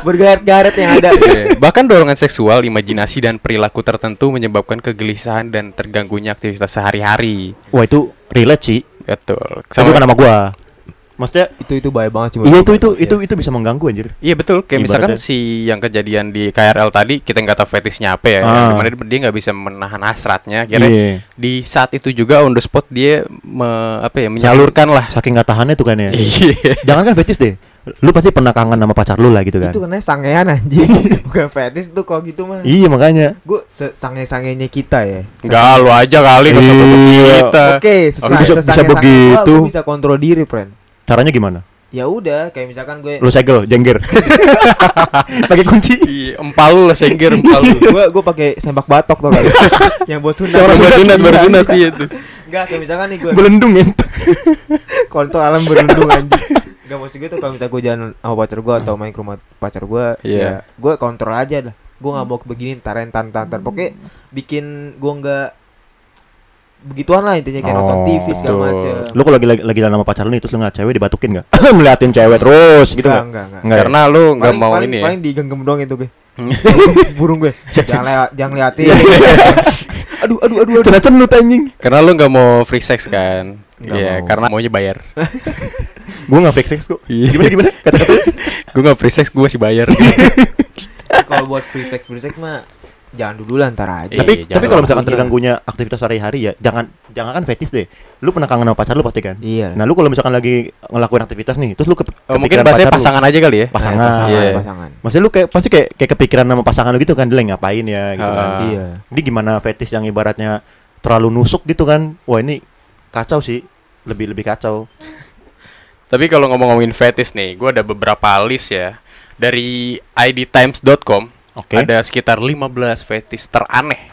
A: Bergaret-garet yang ada.
D: Iya. Bahkan dorongan seksual, imajinasi dan perilaku tertentu menyebabkan kegelisahan dan terganggunya aktivitas sehari-hari.
C: Wah itu relate sih.
D: Betul.
C: Tapi bukan sama gua. Maksudnya
A: itu itu bahaya banget sih.
C: iya itu itu
A: Iya.
C: itu itu bisa mengganggu anjir.
D: Iya betul, kayak misalkan si yang kejadian di KRL tadi kita nggak tahu fetishnya apa ya,
C: Ah.
D: di mana dia- nggak bisa menahan hasratnya. Akhirnya
C: Iya.
D: di saat itu juga on the spot dia me- apa ya menyalurkan lah.
C: Saking nggak tahannya tuh kan ya.
D: Iya.
C: Jangan kan fetis deh. Lu pasti pernah kangen sama pacar lu lah gitu kan.
A: Itu karena sangean anjing. <laughs> Bukan fetish tuh kalau gitu mah.
C: Iya makanya.
A: Gue sange-sangenya kita ya.
D: Enggak lu aja kali
C: Iya.
D: kita.
A: Oke,
C: Bisa-
A: sesa-
C: bisa
A: sesange-sange
C: begitu.
A: gua, gua bisa kontrol diri, friend.
C: Caranya gimana?
A: Ya udah, kayak misalkan gue
C: Lu segel, jengger. <laughs> <laughs> Pakai kunci.
D: Iya, empal lu lah sengger empal lu.
A: gue gue pakai sembak batok tuh kali. yang buat sunat.
D: Baru
A: Buat
D: sunat, baru
A: Iya.
D: sunat iya tuh.
A: Enggak, kayak misalkan nih gue
C: Belendung ya.
A: kontrol alam berundung anjing. Enggak maksud gue tuh kalau misalnya gue jalan sama pacar gue atau main ke rumah pacar gue,
D: Iya.
A: ya gue kontrol aja dah. Gue nggak mau begini taran tan tan tan. Pokoknya bikin gue nggak begituan lah intinya kayak nonton
C: Oh,
A: TV segala macem.
C: Lu kalau lagi lagi, lagi jalan sama pacar lu nih terus lu ngeliat cewek dibatukin enggak? Meliatin <clears throat> cewek terus gitu
A: enggak,
C: enggak?
A: enggak, enggak.
C: Ya?
D: Karena lu nggak
A: paling,
D: mau
A: paling,
D: ini ya.
A: paling digenggam doang itu gue. <laughs> Burung gue. jangan lewat, jangan liatin. <laughs> aduh, aduh, aduh, aduh.
C: Cenut anjing.
D: Karena lu nggak mau free sex kan?
A: Nggak
D: Iya,
A: mau.
D: karena maunya bayar. <laughs>
C: Gua enggak fake sex kok.
D: Iya.
C: Gimana gimana? <laughs> Kata-kata.
D: gue nggak free sex, gue masih bayar. <laughs>
A: Kalau buat free sex, free sex mah jangan dulu lah ntar aja.
D: Iya,
C: tapi
D: jangan
C: tapi kalau misalkan terganggunya aktivitas sehari-hari ya jangan jangan kan fetis deh. Lu pernah kangen sama pacar lu pasti kan?
A: Iya.
C: Nah, lu kalau misalkan lagi ngelakuin aktivitas nih, terus lu ke,
D: Oh, mungkin bahasanya
C: pacar lu.
D: pasangan aja kali ya.
C: Pasangan.
A: Eh, pasangan,
D: Iya.
A: pasangan.
C: Maksudnya lu kayak pasti kayak kayak kepikiran sama pasangan lu gitu kan, dia lagi ngapain ya gitu kan.
D: Ah.
A: Iya.
C: Ini gimana fetis yang ibaratnya terlalu nusuk gitu kan? Wah, ini kacau sih. Lebih lebih kacau. <laughs>
D: Tapi kalau ngomong-ngomongin fetish nih, gue ada beberapa list ya. Dari idtimes.com
C: Oke.
D: ada sekitar 15 fetish teraneh.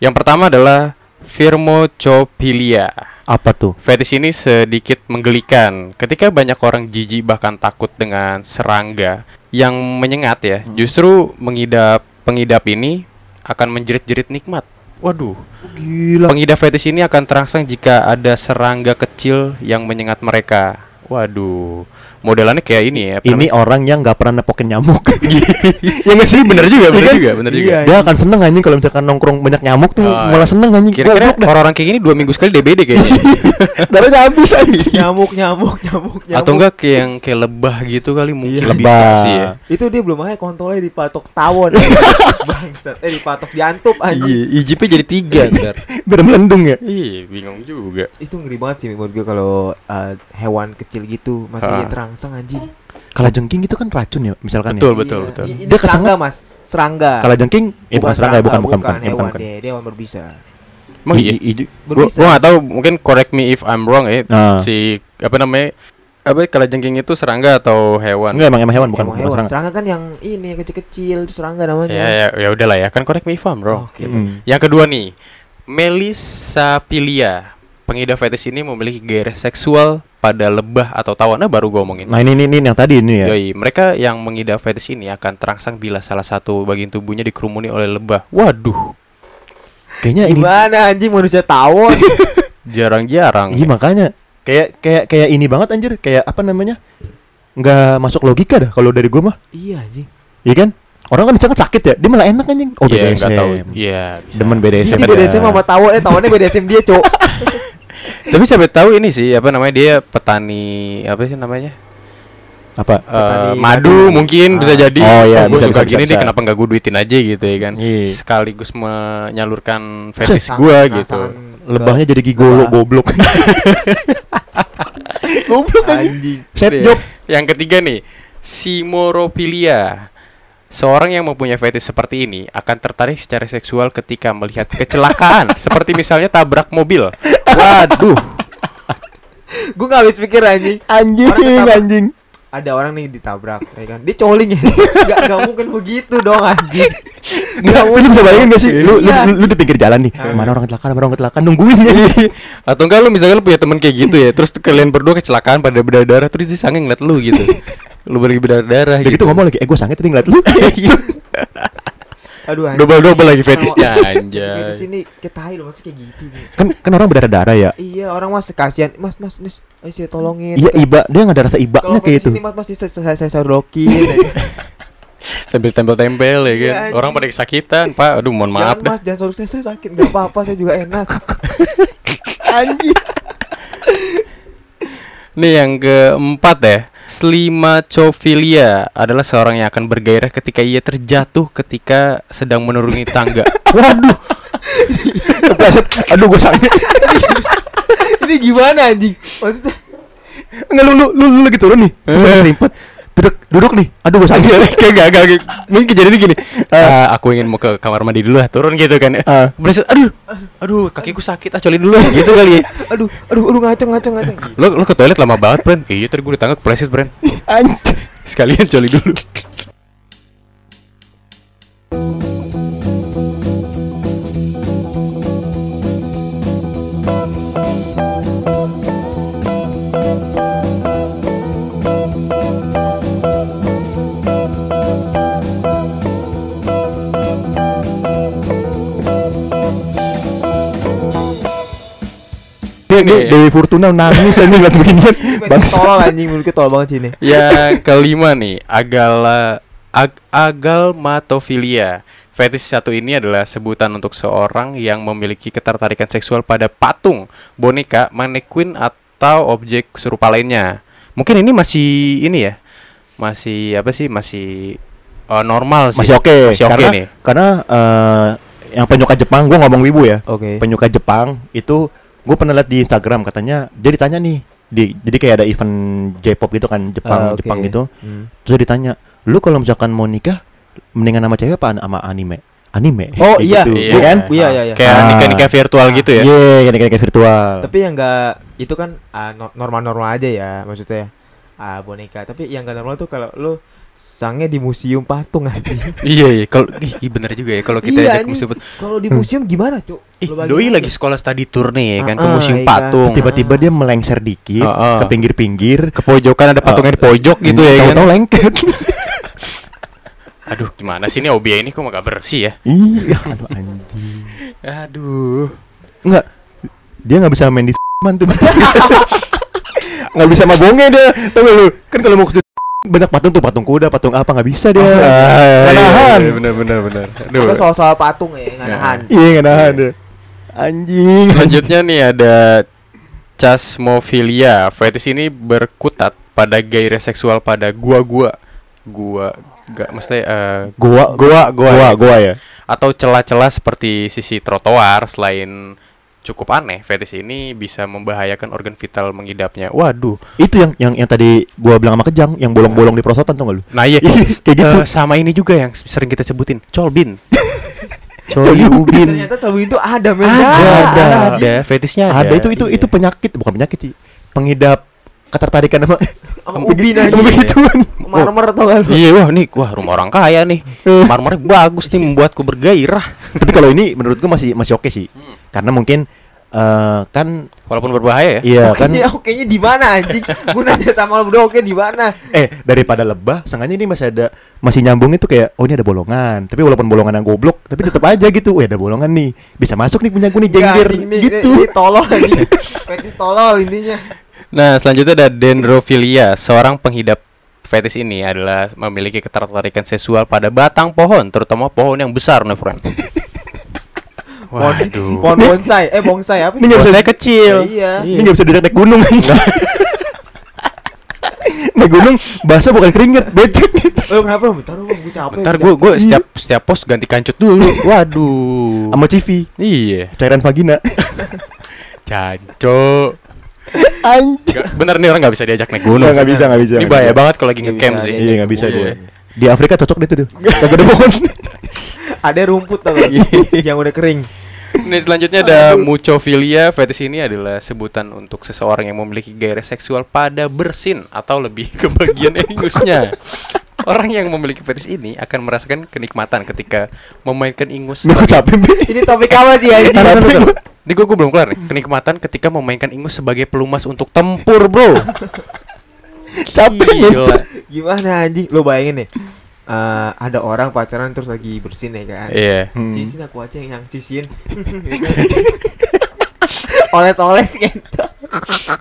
D: Yang pertama adalah Firmocophilia.
C: Apa tuh?
D: Fetish ini sedikit menggelikan ketika banyak orang jijik bahkan takut dengan serangga yang menyengat ya. Justru mengidap pengidap ini akan menjerit-jerit nikmat. Waduh,
C: Gila.
D: pengidap fetish ini akan terangsang jika ada serangga kecil yang menyengat mereka. Waduh, modelannya kayak ini ya.
C: Ini orang yang nggak pernah nepokin nyamuk. <laughs>
D: ya nggak sih, bener juga, bener
C: Iya kan?
D: juga, bener juga.
A: Iya.
C: Dia akan seneng anjing kalau misalkan nongkrong banyak nyamuk tuh
D: Oh,
C: malah seneng anjing.
D: Kira-kira orang-orang kayak gini dua minggu sekali DBD kayaknya. <laughs>
C: Darahnya habis anjing.
A: nyamuk, nyamuk, nyamuk, nyamuk.
D: Atau enggak kayak yang kayak lebah gitu kali mungkin
A: Iya.
D: lebih
C: Lebah.
D: sih ya.
A: Itu dia belum aja kontrolnya dipatok tawon. <laughs> Bangsat. Eh dipatok diantup anjing.
D: Iya, ijipnya jadi tiga ntar.
C: Biar melendung ya.
D: Iya, bingung juga.
A: Itu ngeri banget sih menurut gue kalau uh, hewan kecil gitu masih
D: Ah.
A: Terangsang anjing.
C: Kala jengking itu kan racun ya, misalkan
D: Betul,
C: ya.
D: betul,
A: Iya.
D: betul.
A: Ini
C: Dia
A: serangga, Mas. Serangga.
C: Kala jengking, eh bukan serangga ya, bukan bukan bukan,
A: bukan,
C: eh, bukan,
A: hewan
C: bukan.
A: dia, dia hewan berbisa.
D: Emang iya? Gua,
A: Berbisa.
D: gua gak tahu, mungkin correct me if I'm wrong ya.
C: Nah.
D: Si apa namanya? Apa kalajengking itu serangga atau hewan?
C: Enggak emang emang hewan bukan
A: Emang
C: bukan
A: hewan.
C: serangga.
A: Serangga kan yang ini yang kecil-kecil itu serangga namanya.
D: Ya ya ya udahlah ya, kan correct me if I'm wrong.
A: Oke.
C: Hmm.
D: Yang kedua nih, Melissapilia. Pengidap fetis ini memiliki gairah seksual pada lebah atau tawon. Nah, baru gua omongin.
C: Nah ini ini, ini yang tadi ini ya.
D: Yoi, mereka yang mengidap fetis ini akan terangsang bila salah satu bagian tubuhnya dikerumuni oleh lebah. Waduh,
C: Kayaknya ini
A: Gimana anjing manusia tawon? <laughs>
D: jarang-jarang.
C: Iya makanya kayak kayak kayak ini banget anjir, kayak apa namanya? nggak masuk logika dah kalau dari gua mah.
A: iya anjing.
C: Iya kan? Orang kan misalkan sakit ya, dia malah enak anjing. Oh,
D: Iya,
C: BDSM.
D: nggak tahu. Iya, bisa.
C: Demen BDSM.
A: Ini
C: ada.
A: BDSM sama tawon, eh tawonnya BDSM dia, Cok. <laughs>
D: Tapi siapa tahu ini sih apa namanya dia petani apa sih namanya?
C: Apa?
A: Petani
D: madu
A: madu.
D: mungkin
A: Ah.
D: bisa jadi.
C: Oh, iya,
D: gua
C: bisa,
D: suka
C: bisa,
D: gini
C: bisa,
D: kenapa nggak gue duitin aja gitu ya kan?
C: Iya.
D: Sekaligus menyalurkan fetis
A: Sang-
D: gua
A: rangsangan
D: gitu.
C: Lebahnya jadi gigolo goblok. <laughs> goblok anjing. Set job.
D: Yang ketiga nih, simoropilia. Seorang yang mempunyai fetish seperti ini akan tertarik secara seksual ketika melihat kecelakaan, <laughs> seperti misalnya tabrak mobil. Waduh,
A: Gue gak habis pikir anjing.
C: Anjing,
A: Orang
C: anjing.
A: Ada orang nih ditabrak, ya kan? Dia coling ya. <laughs> gak, gak mungkin begitu dong anjing.
C: Bisa, lu bisa bayangin gak sih? Lu, lu,
A: Iya.
C: lu, lu di pinggir jalan nih.
A: Ah.
C: Mana orang kecelakaan, mana orang kecelakaan nungguin ya.
D: atau enggak lu misalnya lu punya temen kayak gitu ya, terus kalian berdua kecelakaan pada berdarah, terus dia sange ngeliat lu gitu. <laughs> Lu bagi berdarah gitu.
C: gitu ngomong lagi, eh gue sange tadi ngeliat lu. <laughs>
A: Aduh anjing.
D: Double-double lagi fetishnya
A: Di
D: anjay.
A: sini ketai loh, masih kayak gitu nih.
C: kan kan orang berdarah-darah ya.
A: Iya, orang mas kasihan. Mas, mas, mas, ayo saya tolongin.
C: Iya iba, dia nggak ada rasa
A: Kalau
C: ibaknya kayak itu.
A: sini mas, mas saya saya saya sorokin. <laughs>
D: Sambil tempel-tempel ya kan.
A: Iya.
D: Orang pada kesakitan, Pak. Aduh, mohon maaf
A: Jangan
D: dah.
A: mas, jangan sorok saya, saya sakit. Gak apa-apa, saya juga enak. <laughs>
C: Anjing.
D: Nih yang keempat ya. Slimacophilia adalah seorang yang akan bergairah ketika ia terjatuh ketika sedang menuruni tangga. <laughs>
C: Waduh. Aduh gue sange.
A: Ini gimana anjing? Maksudnya
C: Enggak lu, lu lu lu lagi turun nih. Duduk duduk nih. Aduh gue sange.
D: Kayak gak, gak. Mungkin kejadiannya gini. "Ah, aku ingin mau ke kamar mandi dulu lah, turun gitu kan.
C: Ah.
D: Berasa, aduh, aduh, kakiku sakit, ah coli dulu gitu kali ya. <laughs>
A: aduh, aduh, aduh ngaceng ngaceng ngaceng.
D: Lo lo ke toilet lama banget, Bren. Iya, tadi gue di tangga kepleset, Bren. Sekalian coli dulu.
C: Dia dia
D: Nih.
C: Dewi Fortuna nangis anjing ngeliat beginian. <laughs>
A: Tolol anjing mulutnya tolol banget sini.
D: Yang kelima nih, agala ag, agalmatophilia. Fetish satu ini adalah sebutan untuk seorang yang memiliki ketertarikan seksual pada patung, boneka, mannequin atau objek serupa lainnya. Mungkin ini masih ini ya. Masih apa sih? Masih eh, normal sih.
C: Masih oke.
D: Masih oke
C: karena,
D: nih.
C: Karena eh, yang penyuka Jepang, gue ngomong wibu ya.
A: Oke.
C: Penyuka Jepang itu gue pernah lihat di Instagram katanya dia ditanya nih di jadi kayak ada event J-pop gitu kan Jepang
A: Ah, oke.
C: Jepang gitu
A: Hmm.
C: terus dia ditanya lu kalau misalkan mau nikah mendingan sama cewek apa sama anime anime
A: Oh, iya.
C: gitu,
D: Iya.
C: iya kan
A: Iya, iya, iya.
D: Kayak
C: Ah.
D: nikah-nikah virtual gitu ya.
C: iya kayak kayak virtual
A: Tapi yang enggak itu kan ah, no- normal-normal aja ya maksudnya. Ah, boneka. Tapi yang enggak normal tuh kalau lu sangnya di museum patung anjing. <laughs>
D: Iya, iya. Kalau ih, ih, bener juga ya kalau kita
A: Iya,
D: ajak museum.
A: Kalau di museum gimana, Cuk?
D: Ih, doi
A: aja.
D: lagi sekolah study tour nih kan ke
A: Ah,
D: museum
A: iya.
D: patung.
C: Tiba-tiba dia melengser dikit
D: Ah, ah.
C: ke pinggir-pinggir
D: ke pojokan ada patungnya di pojok gitu ya kan.
C: tahu-tahu lengket <laughs>
D: Aduh, gimana sih ini obia ini kok gak bersih ya?
C: iya aduh anjing
D: Aduh.
C: Enggak dia nggak bisa main di <laughs> man tuh nggak bisa mabongnya dia tahu lu kan kalau mau ke banyak patung tuh patung kuda patung apa nggak bisa dia
D: Ah,
C: Nggak
D: iya,
C: nahan.
D: iya, Bener bener bener. Aduh.
A: Itu soal-soal patung ya, enggak
D: Ya.
A: nahan.
C: iya nggak nahan dia anjing
D: Selanjutnya nih ada chasmophilia. Fetish ini berkutat pada gairah seksual pada gua-gua. Gua gak mesti eh,
C: gua
D: gua gua
C: gua
D: ya.
C: gua ya
D: atau celah-celah seperti sisi trotoar selain cukup aneh, fetish ini bisa membahayakan organ vital mengidapnya. Waduh.
C: Itu yang yang yang tadi gua bilang sama Kejang, yang bolong-bolong di prosotan tuh gak lu?
D: Nah, iya <laughs>
C: Kayak gitu.
D: Eh, sama ini juga yang sering kita sebutin, colbin. <laughs>
C: Coli
D: Coli ubin.
A: Ternyata coba itu ada men.
C: Ada, ada.
D: ada, fetishnya ada.
C: Ada itu itu
D: Iya.
C: itu penyakit, bukan penyakit sih. Pengidap ketertarikan sama
A: Sama ubin aja.
C: sama begituan.
A: Marmer tau gak lu?
D: Iya, wah nih, wah rumah orang kaya nih.
C: Eh.
D: Marmernya bagus nih membuatku bergairah.
C: Tapi kalau ini menurut gua masih masih oke sih. Karena mungkin eh, kan
D: Walaupun berbahaya ya.
C: iya kan
A: Oke, oke-nya di mana anjing? Gua nanya sama lo berdua oke di mana?
C: eh daripada lebah sengaja ini masih ada masih nyambung itu kayak oh ini ada bolongan tapi walaupun bolongan yang goblok tapi tetap aja gitu eh ada bolongan nih bisa masuk nih punya gue nih jengger gitu
A: Ini, ini tolol anjing. Fetis tolol intinya.
D: Nah, selanjutnya ada dendrophilia. Seorang penghidap fetis ini adalah memiliki ketertarikan seksual pada batang pohon, terutama pohon yang besar, nih, friend. <laughs> Waduh.
A: Pohon bonsai, eh bonsai apa?
C: Ini nggak bisa-
D: Bonsai kecil.
A: Iya.
C: ini nggak bisa dilihat <laughs> naik gunung naik gunung bahasa bukan keringet becek
A: Oh, kenapa? Bentar, Bang, gue capek.
D: Bentar gue gue setiap setiap pos ganti kancut dulu. <laughs> Waduh.
C: sama civi
D: Iya.
C: cairan vagina
D: Canco. <laughs>
C: anjir
D: Bener nih orang nggak bisa diajak naik gunung.
C: Nggak, bisa, nggak bisa,
D: Ini bahaya banget kalau lagi
A: Nggak
D: ngecamp sih.
C: iya nggak bisa
D: Iya.
C: dia di Afrika cocok deh tuh tuh gak ada pohon
A: Ada rumput tau gak? yang udah kering.
D: Nih selanjutnya ada mucophilia. Fetis ini adalah sebutan untuk seseorang yang memiliki gairah seksual pada bersin atau lebih ke bagian <laughs> ingusnya. Orang yang memiliki fetis ini akan merasakan kenikmatan ketika memainkan ingus.
A: Ini topik apa sih anjing?
D: Ini gue, belum kelar nih. Kenikmatan ketika memainkan ingus sebagai pelumas untuk tempur, bro.
C: capek
D: Gila.
A: Gimana anjing? Lo bayangin nih. eh, ada orang pacaran terus lagi bersin ya kan?
D: Iya.
C: Hmm.
A: Sisin aku aja yang sisin. <laughs> Oles-oles gitu.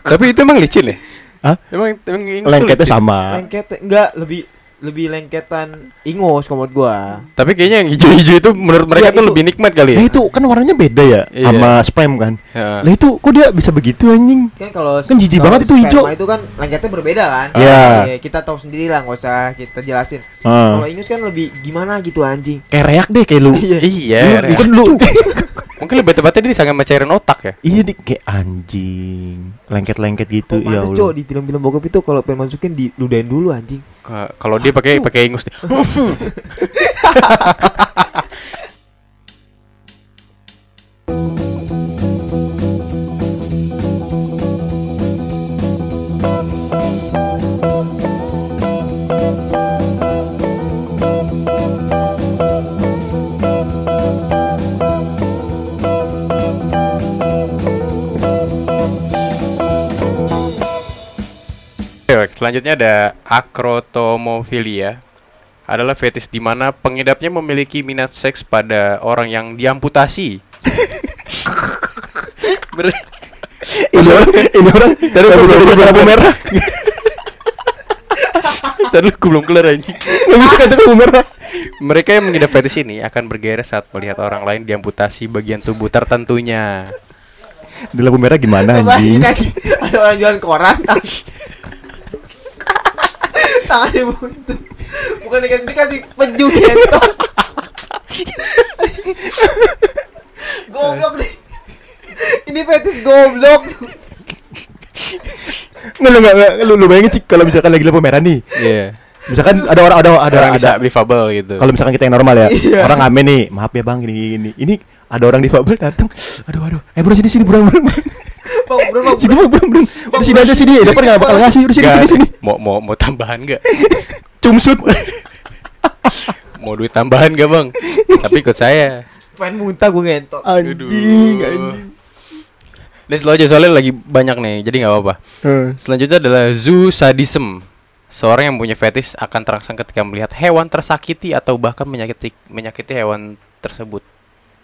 D: Tapi itu emang licin ya?
C: Hah?
D: Emang emang ingus
C: lengketnya
D: licin?
C: sama
A: Lengket enggak lebih lebih lengketan ingus kalau menurut gua.
D: Tapi kayaknya yang hijau-hijau itu menurut mereka
A: Iya,
D: tuh
A: itu.
D: lebih nikmat kali ya.
C: Nah itu kan warnanya beda ya
D: Iya.
C: sama sperm kan.
D: Heeh.
C: Lah itu kok dia bisa begitu anjing?
A: Kan kalau
C: Kan jijik banget itu hijau.
A: itu kan lengketnya berbeda kan?
C: Iya.
A: Iya, kita tahu sendiri lah, nggak usah kita jelasin.
C: Ah.
A: Kalau ingus kan lebih gimana gitu anjing.
C: Kayak reak deh kayak lu. <laughs>
A: Iya.
D: Iya,
C: Lu,
D: Rea.
C: kan lu. <laughs>
D: mungkin lebih tepatnya dia sangat mencairin otak ya.
C: iya nih kayak anjing. Lengket-lengket gitu
A: Oh,
C: ya Allah.
A: cok di film-film bokep itu kalau pengen masukin diludahin dulu anjing.
D: Ka- Kalau dia pakai pakai ingus nih. <laughs> <laughs> selanjutnya ada akrotomofilia. Adalah fetis di mana pengidapnya memiliki minat seks pada orang yang diamputasi. <laughs> Ber-
C: ini orang ini orang dari dari lampu merah. <laughs>
D: Tadi gue belum kelar anjing.
C: Enggak bisa kata lampu merah.
D: Mereka yang mengidap fetis ini akan bergairah saat melihat orang lain diamputasi bagian tubuh tertentunya.
C: Di lampu merah gimana anjing?
A: ada orang jualan koran. <laughs> tang- Tangannya buntu. Bukan dikasih dikasih penju gitu. goblok nih. Ini fetis goblok.
C: Nggak, lu nggak, nggak, lu, lu bayangin sih kalau misalkan lagi lampu merah nih.
D: Iya.
C: Misalkan ada orang ada ada
D: Orang
C: ada
D: bisa difabel gitu.
C: kalau misalkan kita yang normal ya,
A: Iya.
C: orang ngamen nih, maaf ya bang gini gini. Ini ada orang difabel datang, aduh aduh, eh bro sini sini bro bro, bro.
A: Bang, bro, bang,
C: sini bro bro, bro. udah sini aja sini, dapat nggak bakal ngasih, udah sini sini sini,
D: Mau mau mau tambahan nggak? <laughs>
C: cumsut. <laughs>
D: Mau duit tambahan gak bang? Tapi ikut saya.
A: pengen muntah gue ngentot.
C: anjing, anjing.
D: Slow aja soalnya lagi banyak nih, jadi nggak apa-apa.
C: Eh,
D: Selanjutnya adalah zoo sadism. Seorang yang punya fetis akan terangsang ketika melihat hewan tersakiti atau bahkan menyakiti menyakiti hewan tersebut.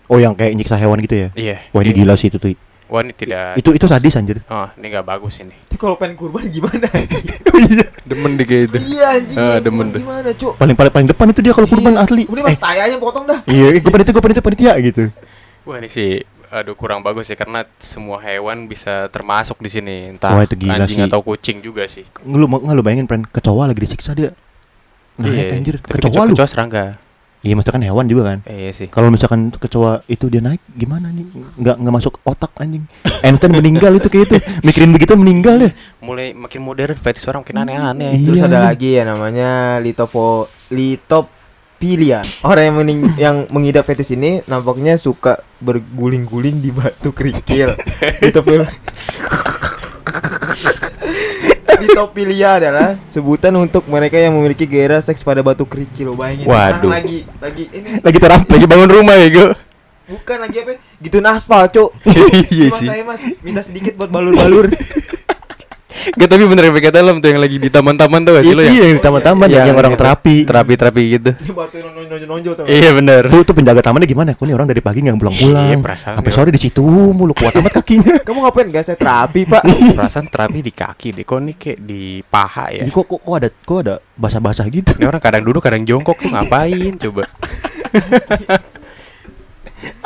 C: Oh yang kayak nyiksa hewan gitu ya?
D: Iya.
C: Wah ini gila sih itu tuh.
D: Wah ini tidak.
C: Itu itu sadis anjir.
D: Oh ini nggak bagus ini.
A: Itu kalau pengen kurban gimana? anjing? <laughs>
C: iya.
D: Demen deh kayak itu.
A: Iya anjing.
D: Ah,
A: ya,
D: demen deh.
A: Gimana, Cuk?
C: Paling paling paling depan itu dia kalau kurban
A: Iya.
C: asli.
A: Udah
C: Eh,
A: mas saya aja potong dah.
C: iya, gue panitia gue panitia panitia gitu.
D: Wah ini sih aduh kurang bagus ya karena semua hewan bisa termasuk di sini entah
C: Wah, itu gila
D: anjing
C: sih.
D: atau kucing juga sih.
C: Lu nggak lu bayangin pren kecoa lagi disiksa dia. Naik
D: Iya,
C: anjir
D: tapi
C: kecoa lu.
D: kecoa serangga.
C: Iya, maksudnya kan hewan juga kan.
D: Eh, iya sih.
C: Kalau misalkan kecoa itu dia naik gimana nih? Nggak nggak masuk otak anjing. Einstein meninggal itu kayak itu. Mikirin begitu meninggal deh.
D: Mulai makin modern fetish orang makin aneh-aneh.
C: Iya,
A: Terus ada
C: anjing.
A: lagi ya namanya litopo litopilia. Orang yang mening <laughs> yang mengidap fetis ini nampaknya suka berguling-guling di batu kerikil. <laughs> Litopil Litopilia adalah sebutan untuk mereka yang memiliki gairah seks pada batu kerikil. Bayangin
D: Waduh.
A: lagi lagi ini
C: Lagi terapi.
D: Lagi bangun rumah ya, Go.
A: bukan lagi apa? Gitu aspal, Cuk. <laughs>
D: Iya sih.
A: saya Mas minta sedikit buat balur-balur. <laughs>
D: Gak tapi bener PK dalam tuh yang lagi di taman-taman tuh gak sih lo yang
C: iya yang di taman-taman yang, yang orang terapi.
D: terapi-terapi gitu. Iya bener.
C: Tuh, tuh penjaga tamannya gimana? Kok nih orang dari pagi nggak pulang-pulang.
D: Iya, perasaan
C: Sampai sore di situ mulu kuat amat kakinya. <laughs>
A: Kamu ngapain gak saya terapi, Pak? <laughs>
D: Perasaan terapi di kaki deh. Kok nih kayak di paha ya?
C: Kok, kok kok ada kok ada basah-basah gitu.
D: Ini orang kadang duduk kadang jongkok tuh ngapain coba?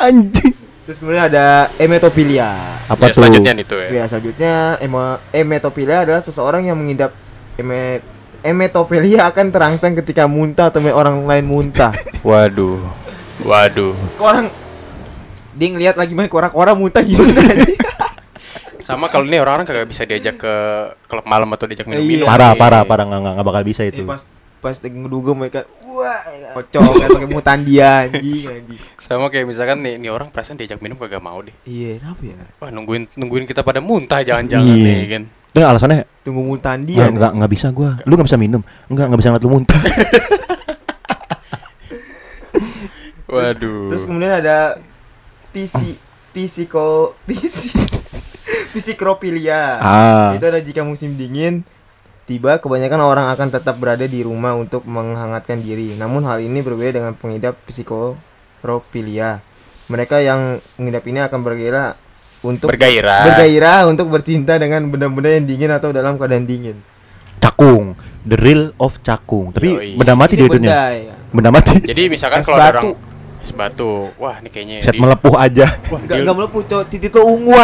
D: <laughs>
C: Anjing.
A: Terus kemudian ada emetopilia.
C: Apa
D: ya,
C: tuh?
D: selanjutnya nih tuh ya.
A: Ya, selanjutnya emo, emetopilia adalah seseorang yang mengidap eme, emetopilia akan terangsang ketika muntah atau orang lain muntah. <laughs>
D: Waduh. Waduh.
A: Kok orang dia ngeliat lagi main korak-korak muntah gimana <laughs> nih?
D: Sama kalau ini orang-orang kagak bisa diajak ke klub malam atau diajak
A: Iya.
D: minum-minum.
C: Parah,
D: nih.
C: parah, parah nggak nggak nggak bakal bisa
A: Eh,
C: itu.
A: pas pas lagi ngedugem mereka wah kocok kayak pakai mutan dia anjing <laughs> anjing.
D: Sama kayak misalkan nih, nih orang perasaan diajak minum kagak mau deh.
A: Iya, kenapa ya?
D: Wah nungguin nungguin kita pada muntah jangan-jangan
C: Iya.
D: nih kan.
C: Itu alasannya
A: Tunggu mutan dia.
C: nggak nggak nggak bisa gua. Lu nggak bisa minum. Enggak nggak bisa ngeliat lu muntah. <laughs>
D: Waduh.
A: Terus kemudian ada pisi pisiko <laughs> pisi pisikropilia.
C: ah.
A: Itu ada jika musim dingin tiba kebanyakan orang akan tetap berada di rumah untuk menghangatkan diri. Namun hal ini berbeda dengan pengidap psikoropilia. Mereka yang mengidap ini akan bergairah untuk
D: bergairah.
A: bergairah untuk bercinta dengan benda-benda yang dingin atau dalam keadaan dingin.
C: Cakung. The real of cakung. Tapi
D: Yoi.
C: benda mati dia
A: benda ya.
C: Benda mati.
D: Jadi misalkan kalau ada orang es batu, wah ini kayaknya
C: Set
D: di-
C: melepuh aja.
D: Wah,
A: Enggak enggak melepuh, Cok. titik lo ungu. <laughs>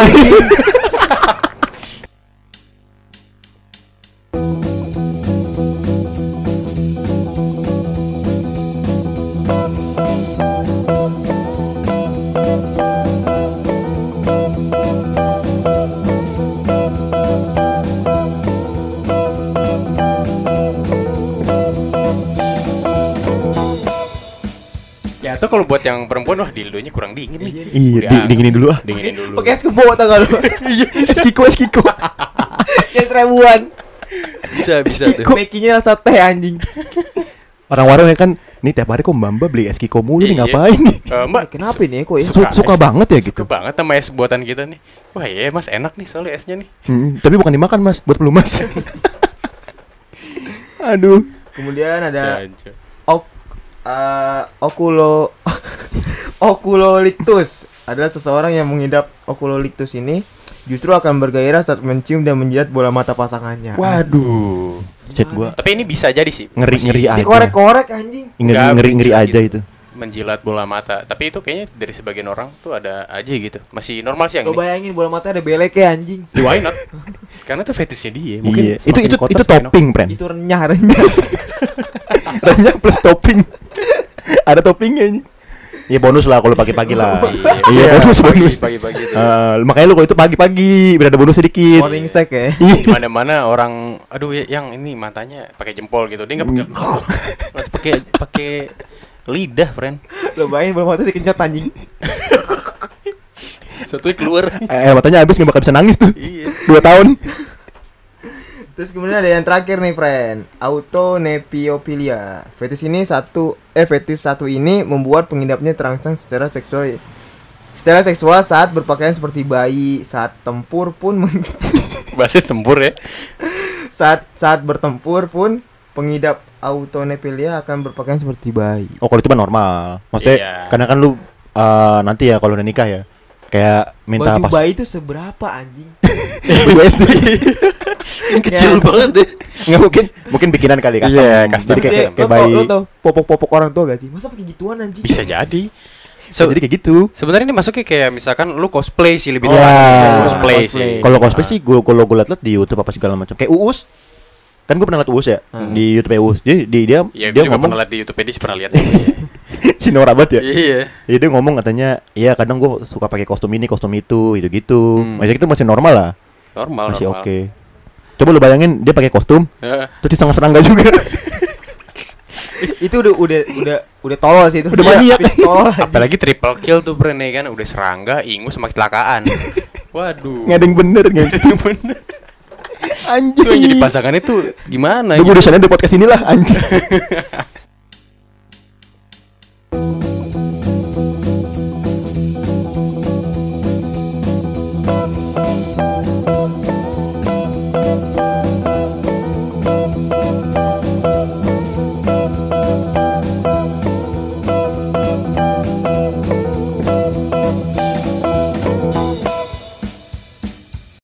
D: kalau buat yang perempuan wah dildonya kurang dingin nih.
C: Iya,
D: Udah,
C: di- dinginin dulu ah.
D: Dinginin dulu.
A: Pakai es kebo tau gak lu? <laughs>
C: Iya, eskiko eskiko.
A: Yang <laughs> seribuan.
D: bisa bisa tuh.
A: Mekinya rasa teh anjing.
C: Orang-orang yang kan nih tiap hari kok Mbak Mbak beli eskiko mulu nih
D: Iya.
C: ngapain nih?
D: Eh, Mbak,
A: Kenapa ini kok ya?
C: Su-
D: Suka
C: suka
D: es.
C: banget ya gitu.
D: suka banget sama es buatan kita nih. Wah iya mas enak nih soalnya esnya nih.
C: Hmm, tapi bukan dimakan mas, buat pelumas. <laughs> Aduh.
A: Kemudian ada. Eh, okulo <laughs> okulolictus adalah seseorang yang mengidap okulolictus ini justru akan bergairah saat mencium dan menjilat bola mata pasangannya.
D: Waduh.
C: Chat gua
D: Tapi ini bisa jadi sih.
C: ngeri
D: Masih
C: ngeri aja.
A: Dikorek-korek anjing.
C: Ngeri ngeri ngeri
D: gila,
C: aja
D: gitu.
C: itu.
D: Menjilat bola mata. Tapi itu kayaknya dari sebagian orang tuh ada aja gitu. Masih normal sih yang
A: Lo
D: ini.
A: bayangin bola mata ada beleknya anjing.
D: Ya, Why not? <laughs> Karena itu fetishnya dia.
C: Iya. Itu itu
D: kotor,
C: itu topping, Pren.
A: Itu renyah renyah. <laughs>
C: Renyah plus topping. Ada toppingnya ini. Ya bonus lah kalau pagi-pagi lah. Iya, bonus bonus.
D: Pagi-pagi itu.
C: Eh, makanya lu kalau itu pagi-pagi biar ada bonus sedikit.
A: Morning sack ya.
D: di mana-mana orang aduh ya, yang ini matanya pakai jempol gitu dia nggak pakai <laughs> harus pakai pakai lidah friend
A: Lo bayangin bola mata dikenyot anjing.
D: satu keluar
C: Eh, matanya habis nggak bakal bisa nangis tuh.
D: iya
C: Dua tahun.
A: Terus kemudian ada yang terakhir nih, friend. Autonepiopilia. Fetis ini satu eh fetis satu ini membuat pengidapnya terangsang secara seksual secara seksual saat berpakaian seperti bayi, saat tempur pun <laughs>
D: basis tempur ya
A: saat saat bertempur pun pengidap autonepilia akan berpakaian seperti bayi.
C: Oh, kalau itu mah normal. Maksudnya
D: Iya.
C: karena kan lu eh, nanti ya kalau udah nikah ya kayak minta
A: Baju
C: pas
A: bayi itu seberapa anjing? <laughs> <laughs>
C: SD. <laughs>
A: Kecil
C: banget deh. Nggak mungkin mungkin bikinan kali custom.
D: Iya, custom.
C: Jadi kayak,
A: Maksudnya,
C: kayak bayi.
A: Lo tau popok-popok orang tua gak sih? Masa pakai gituan anjing?
D: bisa jadi
C: So, jadi kayak gitu.
D: sebenarnya ini masuknya kayak misalkan lu cosplay sih lebih
C: Oh, iya.
D: cosplay,
A: Cosplay.
D: sih
C: Kalau cosplay sih gue kalau gue liat di YouTube apa segala macam kayak Uus. kan gue pernah liat Uus ya
A: Hmm.
C: di YouTube Uus jadi di, dia
D: Iya,
C: dia
D: juga
C: ngomong
D: pernah lihat di YouTube dia pernah lihat. <laughs>
C: si Nora banget ya
D: Iya.
C: Iya dia ngomong katanya, iya kadang gue suka pakai kostum ini, kostum itu, gitu-gitu.
D: Hmm.
C: Masih itu masih normal lah,
D: Normal,
C: masih
D: normal.
C: oke. Coba lu bayangin dia pakai kostum,
D: Heeh.
C: terus disangka serangga juga. <laughs>
A: itu udah udah udah udah tolol sih itu.
C: Udah maniak.
A: Tolol. aja.
D: Apalagi triple kill tuh Bren ya kan udah serangga, ingus sama kecelakaan. <laughs> Waduh.
C: Yang bener yang bener. Anjing.
D: Yang jadi pasangan itu gimana?
C: Lu
D: gitu?
C: udah sana di podcast inilah anjing. <laughs>